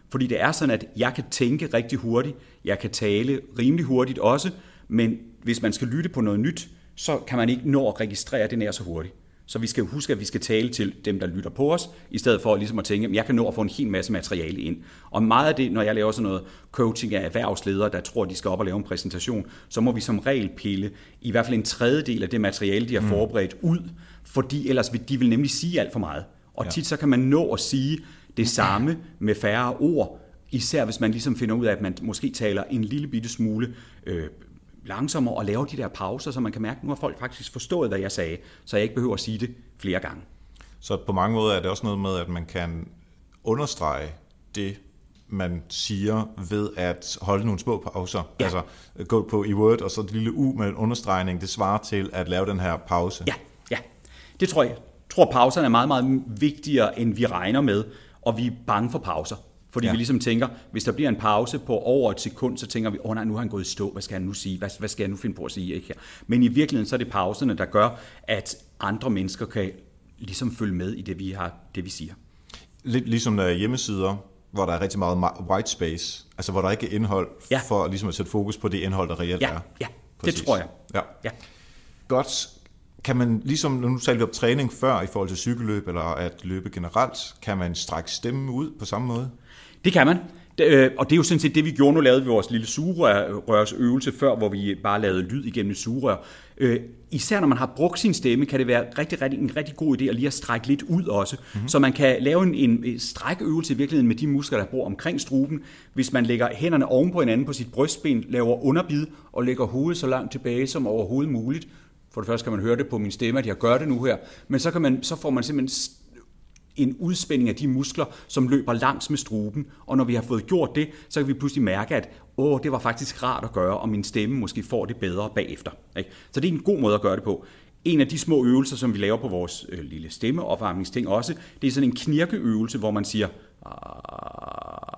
Fordi det er sådan, at jeg kan tænke rigtig hurtigt, jeg kan tale rimelig hurtigt også, men hvis man skal lytte på noget nyt, så kan man ikke nå at registrere det nær så hurtigt. Så vi skal huske, at vi skal tale til dem, der lytter på os, i stedet for ligesom at tænke, at jeg kan nå at få en hel masse materiale ind. Og meget af det, når jeg laver sådan noget coaching af erhvervsledere, der tror, de skal op og lave en præsentation, så må vi som regel pille i hvert fald en tredjedel af det materiale, de har forberedt ud, fordi ellers vil de vil nemlig sige alt for meget. Og Ja. tit så kan man nå at sige det samme med færre ord, især hvis man ligesom finder ud af, at man måske taler en lille bitte smule øh, langsommere og laver de der pauser, så man kan mærke, at nu har folk faktisk forstået, hvad jeg sagde, så jeg ikke behøver at sige det flere gange. Så på mange måder er det også noget med, at man kan understrege det, man siger ved at holde nogle små pauser. Ja. Altså gå på i Word, og så et lille u med en understregning, det svarer til at lave den her pause. Ja, ja. Det tror jeg. Jeg tror, pauserne er meget, meget vigtigere, end vi regner med, og vi er bange for pauser. Fordi Ja. vi ligesom tænker, hvis der bliver en pause på over et sekund, så tænker vi, åh oh, nej, nu har han gået i stå, hvad skal han nu sige? Hvad, hvad skal jeg nu finde på at sige? Ikke? her? Men i virkeligheden så er det pauserne, der gør, at andre mennesker kan ligesom følge med i det, vi, har, det, vi siger. Lidt ligesom der er hjemmesider, hvor der er rigtig meget white space, altså hvor der ikke er indhold, Ja. for ligesom at sætte fokus på det indhold, der reelt Ja, er. ja, det Præcis. tror jeg. Ja. Ja. Godt. Kan man, ligesom nu talte vi om træning før i forhold til cykelløb, eller at løbe generelt, kan man strække stemmen ud på samme måde? Det kan man. Det, øh, Og det er jo sådan set det, vi gjorde. Nu lavede vi vores lille sugerørsøvelse før, hvor vi bare lavede lyd igennem et sugerør. Øh, især når man har brugt sin stemme, kan det være rigtig, rigtig, en rigtig god idé at lige at strække lidt ud også. Mm-hmm. Så man kan lave en, en strækøvelse i virkeligheden med de muskler, der bor omkring struben. Hvis man lægger hænderne oven på hinanden på sit brystben, laver underbid og lægger hovedet så langt tilbage som overhovedet muligt. For det første kan man høre det på min stemme, at jeg gør det nu her. Men så, kan man, så får man simpelthen en udspænding af de muskler, som løber langs med struben. Og når vi har fået gjort det, så kan vi pludselig mærke, at åh, det var faktisk rart at gøre, og min stemme måske får det bedre bagefter. Ikke? Så det er en god måde at gøre det på. En af de små øvelser, som vi laver på vores øh, lille stemmeopvarmningsting også, det er sådan en knirkeøvelse, hvor man siger, ah,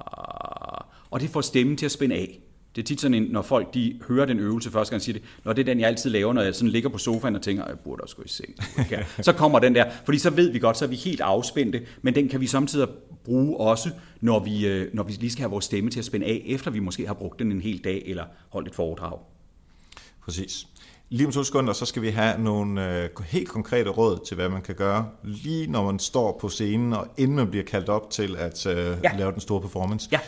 og det får stemmen til at spænde af. Det er tit sådan, en, når folk de hører den øvelse første gang, siger det, når det er den, jeg altid laver, når jeg sådan ligger på sofaen og tænker, jeg burde også gå i seng. Okay. Så kommer den der, fordi så ved vi godt, så er vi helt afspændte, men den kan vi samtidig bruge også, når vi, øh, når vi lige skal have vores stemme til at spænde af, efter vi måske har brugt den en hel dag eller holdt et foredrag. Præcis. Lige om to sekunder, så skal vi have nogle øh, helt konkrete råd til, hvad man kan gøre, lige når man står på scenen, og inden man bliver kaldt op til at øh, ja. lave den store performance. Ja.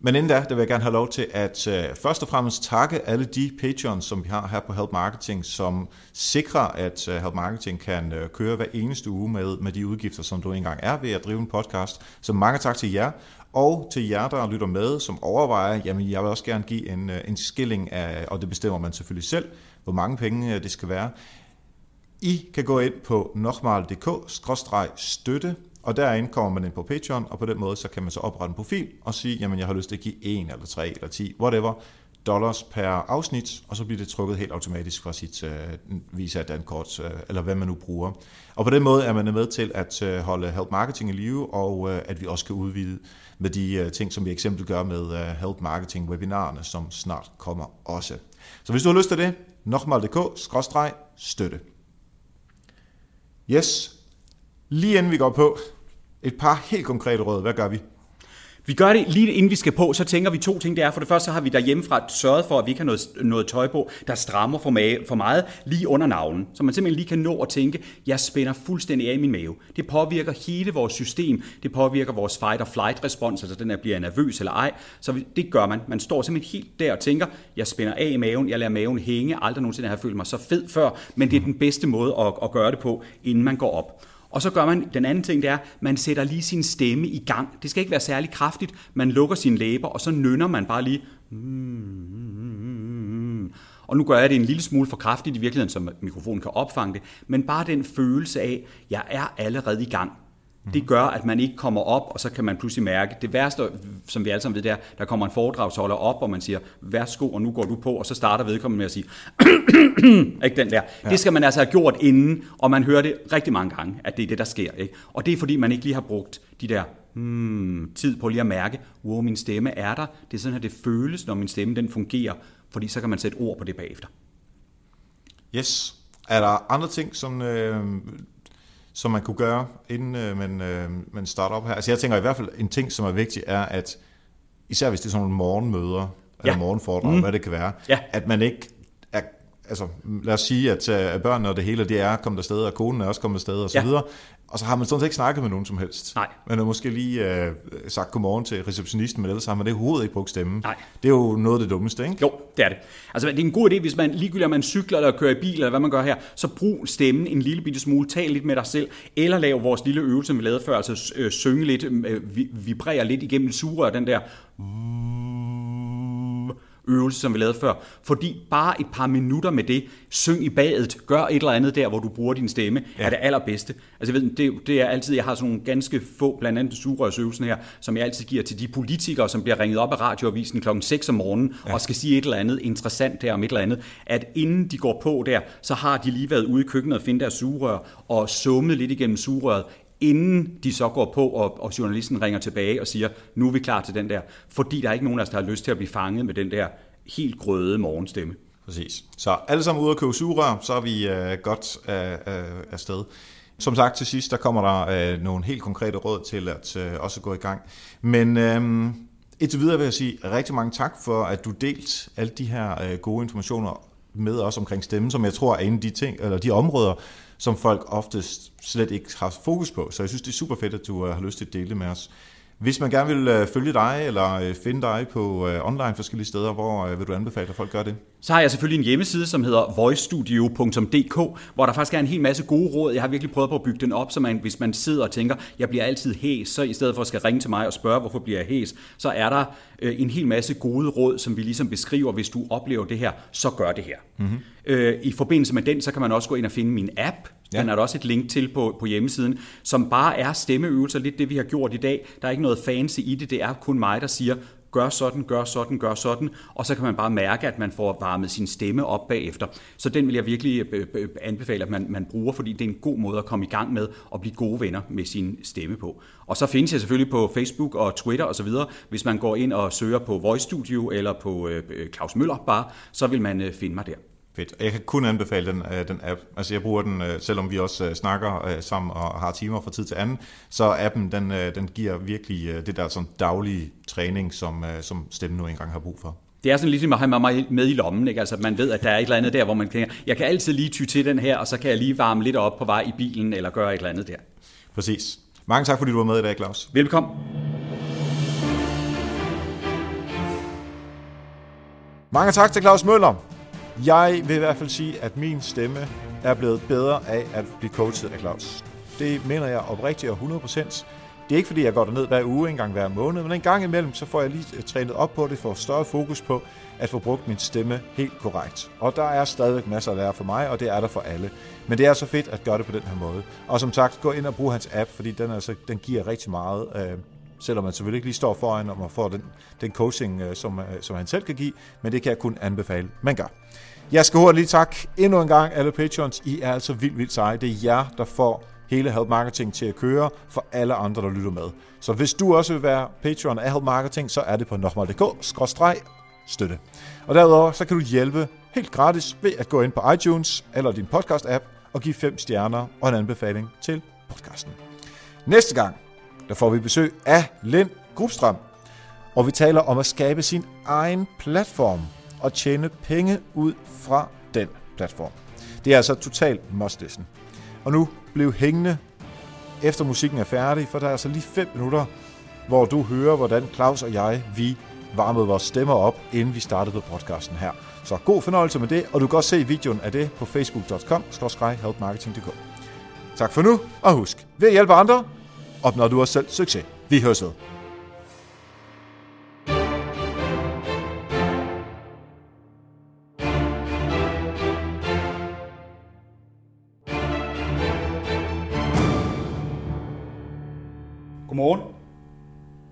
Men inden da, der vil jeg gerne have lov til at uh, først og fremmest takke alle de patrons, som vi har her på Help Marketing, som sikrer, at uh, Help Marketing kan uh, køre hver eneste uge med, med de udgifter, som du engang er ved at drive en podcast. Så mange tak til jer, og til jer, der lytter med, som overvejer, jamen jeg vil også gerne give en, en skilling af, og det bestemmer man selvfølgelig selv, hvor mange penge det skal være. I kan gå ind på nokmal.dk-støtte, og derinde kommer man ind på Patreon, og på den måde, så kan man så oprette en profil og sige, jamen jeg har lyst til at give 1 eller 3 eller 10, whatever, dollars per afsnit, og så bliver det trukket helt automatisk fra sit uh, Visa Dankort, uh, eller hvad man nu bruger. Og på den måde er man med til at uh, holde Help Marketing i live, og uh, at vi også kan udvide med de uh, ting, som vi eksempel gør med uh, Help Marketing webinarerne, som snart kommer også. Så hvis du har lyst til det, nokmal.dk-støtte. Yes, lige inden vi går på, et par helt konkrete råd. Hvad gør vi? Vi gør det lige inden vi skal på, så tænker vi to ting. Det er, for det første så har vi derhjemmefra sørget for, at vi ikke har noget, noget tøj på, der strammer for, mage, for meget lige under navlen. Så man simpelthen lige kan nå at tænke, jeg spænder fuldstændig af i min mave. Det påvirker hele vores system. Det påvirker vores fight or flight respons, altså den der bliver nervøs eller ej. Så det gør man. Man står simpelthen helt der og tænker, jeg spænder af i maven, jeg lader maven hænge. Aldrig nogensinde har jeg følt mig så fed før, men det er den bedste måde at, at gøre det på, inden man går op. Og så gør man, den anden ting, det er, man sætter lige sin stemme i gang. Det skal ikke være særlig kraftigt. Man lukker sine læber, og så nynner man bare lige. Og nu gør jeg det en lille smule for kraftigt i virkeligheden, så mikrofonen kan opfange det. Men bare den følelse af, jeg er allerede i gang. Det gør, at man ikke kommer op, og så kan man pludselig mærke, det værste, som vi alle sammen ved, det er, der kommer en foredragsholder op, og man siger, værsgo, og nu går du på, og så starter vedkommende med at sige, ikke den der. Ja. Det skal man altså have gjort inden, og man hører det rigtig mange gange, at det er det, der sker. Ikke? Og det er fordi, man ikke lige har brugt de der hmm, tid på lige at mærke, wow, min stemme er der. Det er sådan, at det føles, når min stemme den fungerer, fordi så kan man sætte ord på det bagefter. Yes. Er der andre ting, som øh, som man kunne gøre, inden øh, man, øh, man starter op her? Altså jeg tænker i hvert fald, en ting, som er vigtig, er, at især hvis det er sådan nogle morgenmøder, ja. eller morgenforedrag, mm. hvad det kan være, ja. at man ikke altså lad os sige, at, øh, at børnene og det hele, det er kommet afsted, og konen er også kommet afsted, og så ja. videre, og så har man sådan set ikke snakket med nogen som helst. Nej. Man har måske lige øh, sagt godmorgen til receptionisten, men ellers har man det overhovedet ikke brugt stemmen. Nej. Det er jo noget af det dummeste, ikke? Jo, det er det. Altså, det er en god idé, hvis man ligegyldigt om man cykler eller kører i bil, eller hvad man gør her, så brug stemmen en lille bitte smule, tal lidt med dig selv, eller lav vores lille øvelse, vi lavede før, altså øh, synge lidt, øh, vibrere lidt igennem sugerør, den der øvelse, som vi lavede før. Fordi bare et par minutter med det, syng i badet, gør et eller andet der, hvor du bruger din stemme, ja. er det allerbedste. Altså jeg ved, det, det er altid, jeg har sådan nogle ganske få, blandt andet sugerørsøvelsen her, som jeg altid giver til de politikere, som bliver ringet op af radioavisen klokken 6 om morgenen, ja. og skal sige et eller andet interessant der om et eller andet, at inden de går på der, så har de lige været ude i køkkenet og finde deres sugerør, og summet lidt igennem sugerøret, inden de så går på, og, og journalisten ringer tilbage og siger, nu er vi klar til den der. Fordi der er ikke nogen af os, der har lyst til at blive fanget med den der helt grøde morgenstemme. Præcis. Så alle sammen ude at købe sugerør, så er vi øh, godt øh, uh, afsted. Som sagt til sidst, der kommer der øh, nogle helt konkrete råd til at øh, også gå i gang. Men øh, indtil videre vil jeg sige rigtig mange tak for, at du delt alle de her øh, gode informationer med os omkring stemmen, som jeg tror er en af de, ting, eller de områder, som folk oftest slet ikke har fokus på. Så jeg synes, det er super fedt, at du øh, har lyst til at dele det med os. Hvis man gerne vil øh, følge dig eller øh, finde dig på øh, online forskellige steder, hvor øh, vil du anbefale, at folk gør det? Så har jeg selvfølgelig en hjemmeside, som hedder voicestudio.dk, hvor der faktisk er en hel masse gode råd. Jeg har virkelig prøvet på at bygge den op, så man, hvis man sidder og tænker, jeg bliver altid hæs, så i stedet for at skal ringe til mig og spørge, hvorfor bliver jeg hæs, så er der øh, en hel masse gode råd, som vi ligesom beskriver, hvis du oplever det her, så gør det her. Mm-hmm. Øh, I forbindelse med den, så kan man også gå ind og finde min app, Ja. Den er der også et link til på, på hjemmesiden, som bare er stemmeøvelser, lidt det vi har gjort i dag. Der er ikke noget fancy i det, det er kun mig, der siger, gør sådan, gør sådan, gør sådan, og så kan man bare mærke, at man får varmet sin stemme op bagefter. Så den vil jeg virkelig øh, øh, øh, anbefale, at man, man bruger, fordi det er en god måde at komme i gang med og blive gode venner med sin stemme på. Og så findes jeg selvfølgelig på Facebook og Twitter osv. Hvis man går ind og søger på Voice Studio eller på Claus Møller bare, så vil man finde mig der. Fedt. Jeg kan kun anbefale den, øh, den app. Altså jeg bruger den, øh, selvom vi også øh, snakker sammen og har timer fra tid til anden, så appen den, den giver virkelig det der sådan daglige træning, som, som stemmen nu engang har brug for. Det er sådan ligesom at have mig med i lommen, ikke? Altså man ved, at der er et eller andet der, hvor man kan, jeg kan altid lige ty til den her, og så kan jeg lige varme lidt op på vej i bilen, eller gøre et eller andet der. Præcis. Mange tak, fordi du var med i dag, Claus. Velkommen. Mange tak til Claus Møller. Jeg vil i hvert fald sige, at min stemme er blevet bedre af at blive coachet af Claus. Det mener jeg oprigtigt og 100%. Det er ikke fordi, jeg går derned hver uge, en gang hver måned, men en gang imellem, så får jeg lige øh, trænet op på det, får større fokus på at få brugt min stemme helt korrekt. Og der er stadig masser at lære for mig, og det er der for alle. Men det er så fedt at gøre det på den her måde. Og som sagt, gå ind og brug hans app, fordi den, altså, den giver rigtig meget. Øh, selvom man selvfølgelig ikke lige står foran, og man får den, den coaching, øh, som, øh, som han selv kan give, men det kan jeg kun anbefale, man gør. Jeg skal hurtigt lige tak endnu en gang alle patrons. I er altså vildt, vildt seje. Det er jer, der får hele Help Marketing til at køre for alle andre, der lytter med. Så hvis du også vil være patron af Help Marketing, så er det på nokmal.dk-støtte. Og derudover så kan du hjælpe helt gratis ved at gå ind på iTunes eller din podcast-app og give fem stjerner og en anbefaling til podcasten. Næste gang, der får vi besøg af Lind Grubstrøm, og vi taler om at skabe sin egen platform – og tjene penge ud fra den platform. Det er altså totalt must listen. Og nu blev hængende efter musikken er færdig, for der er altså lige 5 minutter, hvor du hører, hvordan Claus og jeg, vi varmede vores stemmer op, inden vi startede på podcasten her. Så god fornøjelse med det, og du kan også se videoen af det på facebook.com helpmarketing.dk. Tak for nu, og husk, ved at hjælpe andre, opnår du også selv succes. Vi høres ved. Godmorgen.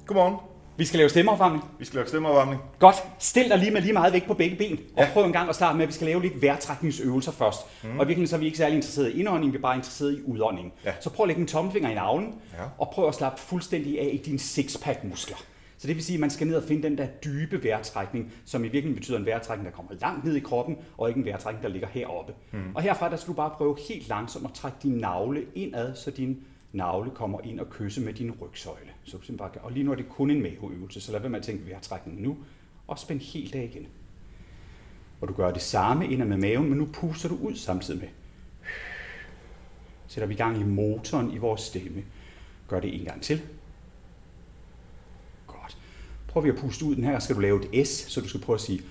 Godmorgen. Vi skal lave stemmeopvarmning. Vi skal lave stemmeopvarmning. Godt. Stil dig lige med lige meget vægt på begge ben, og ja. prøv en gang at starte med, at vi skal lave lidt vejrtrækningsøvelser først. Mm. Og virkelig så er vi ikke særlig interesseret i indånding, vi er bare interesseret i udånding. Ja. Så prøv at lægge en tommelfinger i navlen, ja. og prøv at slappe fuldstændig af i dine sixpack muskler. Så det vil sige, at man skal ned og finde den der dybe vejrtrækning, som i virkeligheden betyder en vejrtrækning, der kommer langt ned i kroppen, og ikke en vejrtrækning, der ligger heroppe. Mm. Og herfra der skal du bare prøve helt langsomt at trække din navle indad, så din navle kommer ind og kysser med din rygsøjle. Så bare, og lige nu er det kun en maveøvelse, så lad være med at tænke vejrtrækning nu, og spænd helt af igen. Og du gør det samme ind med maven, men nu puster du ud samtidig med. Sætter vi i gang i motoren i vores stemme. Gør det en gang til. Godt. Prøv vi at puste ud. Den her skal du lave et S, så du skal prøve at sige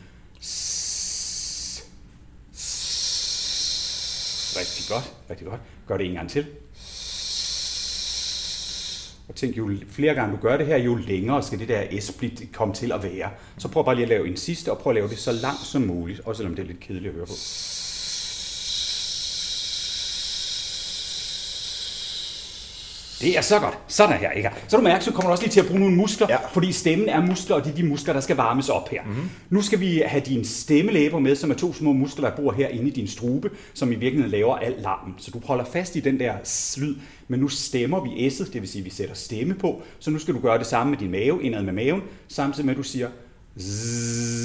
Rigtig godt, rigtig godt. Gør det en gang til. Jeg tænkte, jo flere gange du gør det her, jo længere skal det der S-split komme til at være. Så prøv bare lige at lave en sidste, og prøv at lave det så langt som muligt, også selvom det er lidt kedeligt at høre på. Det er så godt. Sådan her, ikke? Så du mærker, så kommer du også lige til at bruge nogle muskler, ja. fordi stemmen er muskler, og det er de muskler, der skal varmes op her. Mm-hmm. Nu skal vi have dine stemmelæber med, som er to små muskler, der bor her inde i din strube, som i virkeligheden laver al larmen. Så du holder fast i den der slyd, men nu stemmer vi S'et, det vil sige, at vi sætter stemme på. Så nu skal du gøre det samme med din mave, indad med maven, samtidig med at du siger zzz,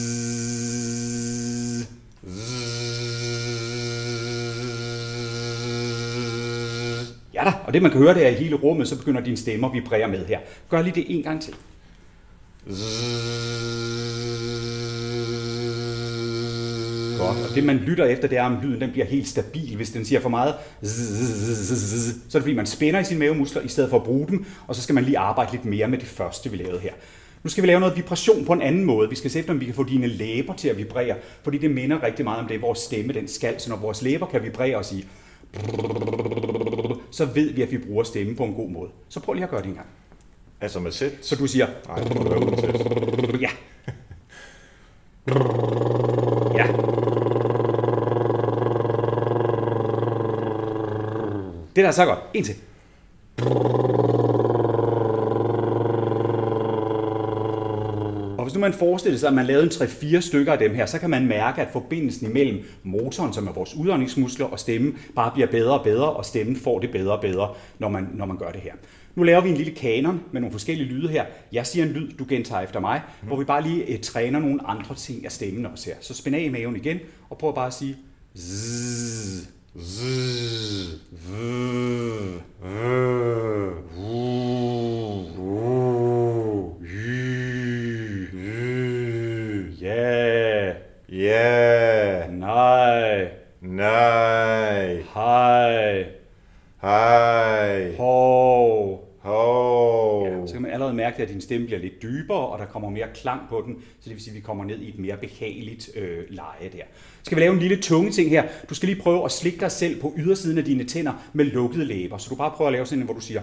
zzz. Ja da, og det man kan høre, det er i hele rummet, så begynder dine stemmer at vibrere med her. Gør lige det en gang til. Godt. Og det man lytter efter, det er, om lyden den bliver helt stabil. Hvis den siger for meget, så er det fordi, man spænder i sine mavemuskler, i stedet for at bruge dem, og så skal man lige arbejde lidt mere med det første, vi lavede her. Nu skal vi lave noget vibration på en anden måde. Vi skal se efter, om vi kan få dine læber til at vibrere, fordi det minder rigtig meget om det, vores stemme den skal. Så når vores læber kan vibrere og sige, så ved vi, at vi bruger stemme på en god måde. Så prøv lige at gøre det en gang. Altså med sæt? Så du siger, Nej, ja. Ja. Det der er så godt. En til. Man forestiller sig, at man lavede en 3-4 stykker af dem her, så kan man mærke, at forbindelsen imellem motoren, som er vores udåndingsmuskler, og stemmen bare bliver bedre og bedre, og stemmen får det bedre og bedre, når man, når man gør det her. Nu laver vi en lille kanon med nogle forskellige lyde her. Jeg siger en lyd, du gentager efter mig, mm. hvor vi bare lige eh, træner nogle andre ting af stemmen også her. Så spænd af i maven igen, og prøv bare at sige zzz, zzz, vrr, vrr, uh, uh, y, y, ja, Ja, nej, nej, hej, hej, hov. hov. Ja, så kan man allerede mærke, at din stemme bliver lidt dybere, og der kommer mere klang på den, så det vil sige, at vi kommer ned i et mere behageligt øh, leje der. Skal vi lave en lille tunge ting her? Du skal lige prøve at slikke dig selv på ydersiden af dine tænder med lukkede læber. Så du bare prøver at lave sådan en, hvor du siger...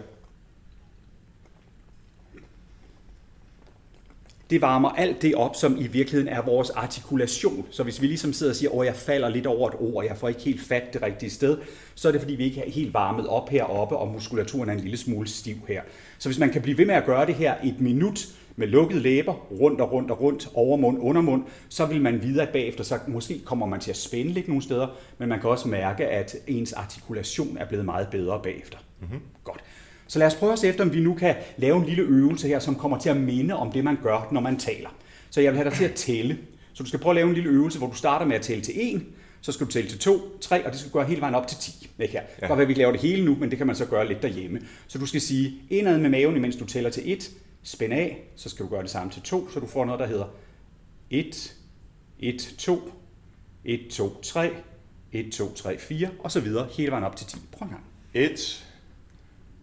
Det varmer alt det op, som i virkeligheden er vores artikulation. Så hvis vi ligesom sidder og siger, at jeg falder lidt over et ord, jeg får ikke helt fat det rigtige sted, så er det fordi, vi ikke er helt varmet op heroppe, og muskulaturen er en lille smule stiv her. Så hvis man kan blive ved med at gøre det her et minut, med lukkede læber, rundt og rundt og rundt, overmund, undermund, så vil man vide, at bagefter så måske kommer man til at spænde lidt nogle steder, men man kan også mærke, at ens artikulation er blevet meget bedre bagefter. Mm-hmm. Godt. Så lad os prøve at se efter, om vi nu kan lave en lille øvelse her, som kommer til at minde om det, man gør, når man taler. Så jeg vil have dig til at tælle. Så du skal prøve at lave en lille øvelse, hvor du starter med at tælle til 1, så skal du tælle til 2, 3, og det skal gå hele vejen op til 10. Ikke her. Kan godt være, at vi ikke laver det hele nu, men det kan man så gøre lidt derhjemme. Så du skal sige indad med maven, imens du tæller til 1, spænd af, så skal du gøre det samme til 2, så du får noget, der hedder 1, 1, 2, 1, 2, 3, 1, 2, 3, 4, og så videre, hele vejen op til 10. Prøv en gang. 1,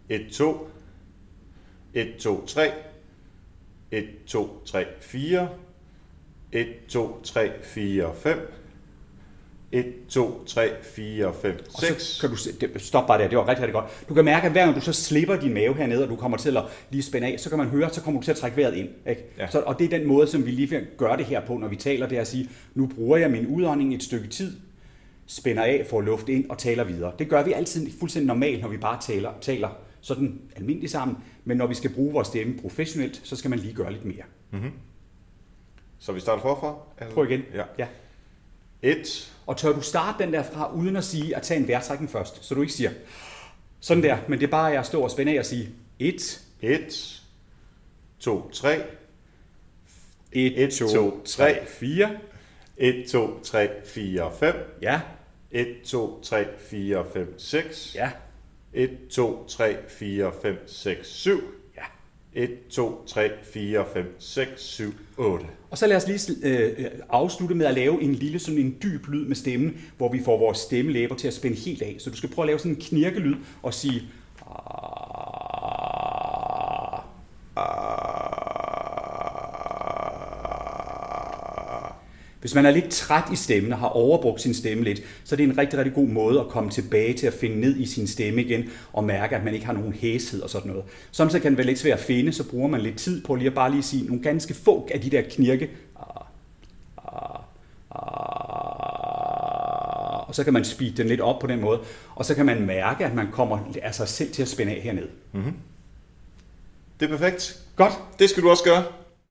1, 2, 1, 2, 3, 1, 2, 3, 4, 1, 2, 3, 4, 5, 1, 2, 3, 4, 5, Og så 6. kan du se, det, stop bare der, det var rigtig, rigtig godt. Du kan mærke, at hver gang du så slipper din mave hernede, og du kommer til at lige spænde af, så kan man høre, så kommer du til at trække vejret ind. Ikke? Ja. Så, og det er den måde, som vi lige gør det her på, når vi taler, det er at sige, nu bruger jeg min udånding et stykke tid, spænder af, får luft ind og taler videre. Det gør vi altid fuldstændig normalt, når vi bare taler, taler sådan almindeligt sammen, men når vi skal bruge vores stemme professionelt, så skal man lige gøre lidt mere. Så vi starter forfra? eller? Prøv igen. Ja. ja. 1, Og tør du starte den der fra, uden at sige at tage en vejrtrækning først, så du ikke siger sådan der, men det er bare at stå og spænde af og sige 1, 1, 2, 3, 1, Et, 2, to, 3, tre. 4. 1, 2, 3, 4, 5, Ja, 1, 2, 3, 4, 5, 6, ja, 1, 2, 3, 4, 5, 6, 7, ja. 1, 2, 3, 4, 5, 6, 7, 8. Og så lad os lige øh, afslutte med at lave en lille sådan en dyb lyd med stemmen, hvor vi får vores stemmelæber til at spænde helt af. Så du skal prøve at lave sådan en knirkelyd og sige... "Ah." ah Hvis man er lidt træt i stemmen og har overbrugt sin stemme lidt, så er det en rigtig, rigtig god måde at komme tilbage til at finde ned i sin stemme igen og mærke, at man ikke har nogen hæshed og sådan noget. Samtidig kan det være lidt svært at finde, så bruger man lidt tid på lige at bare lige sige nogle ganske få af de der knirke. Ah, ah, ah. Og så kan man speede den lidt op på den måde, og så kan man mærke, at man kommer af sig selv til at spænde af herned. Mm-hmm. Det er perfekt. Godt, Det skal du også gøre.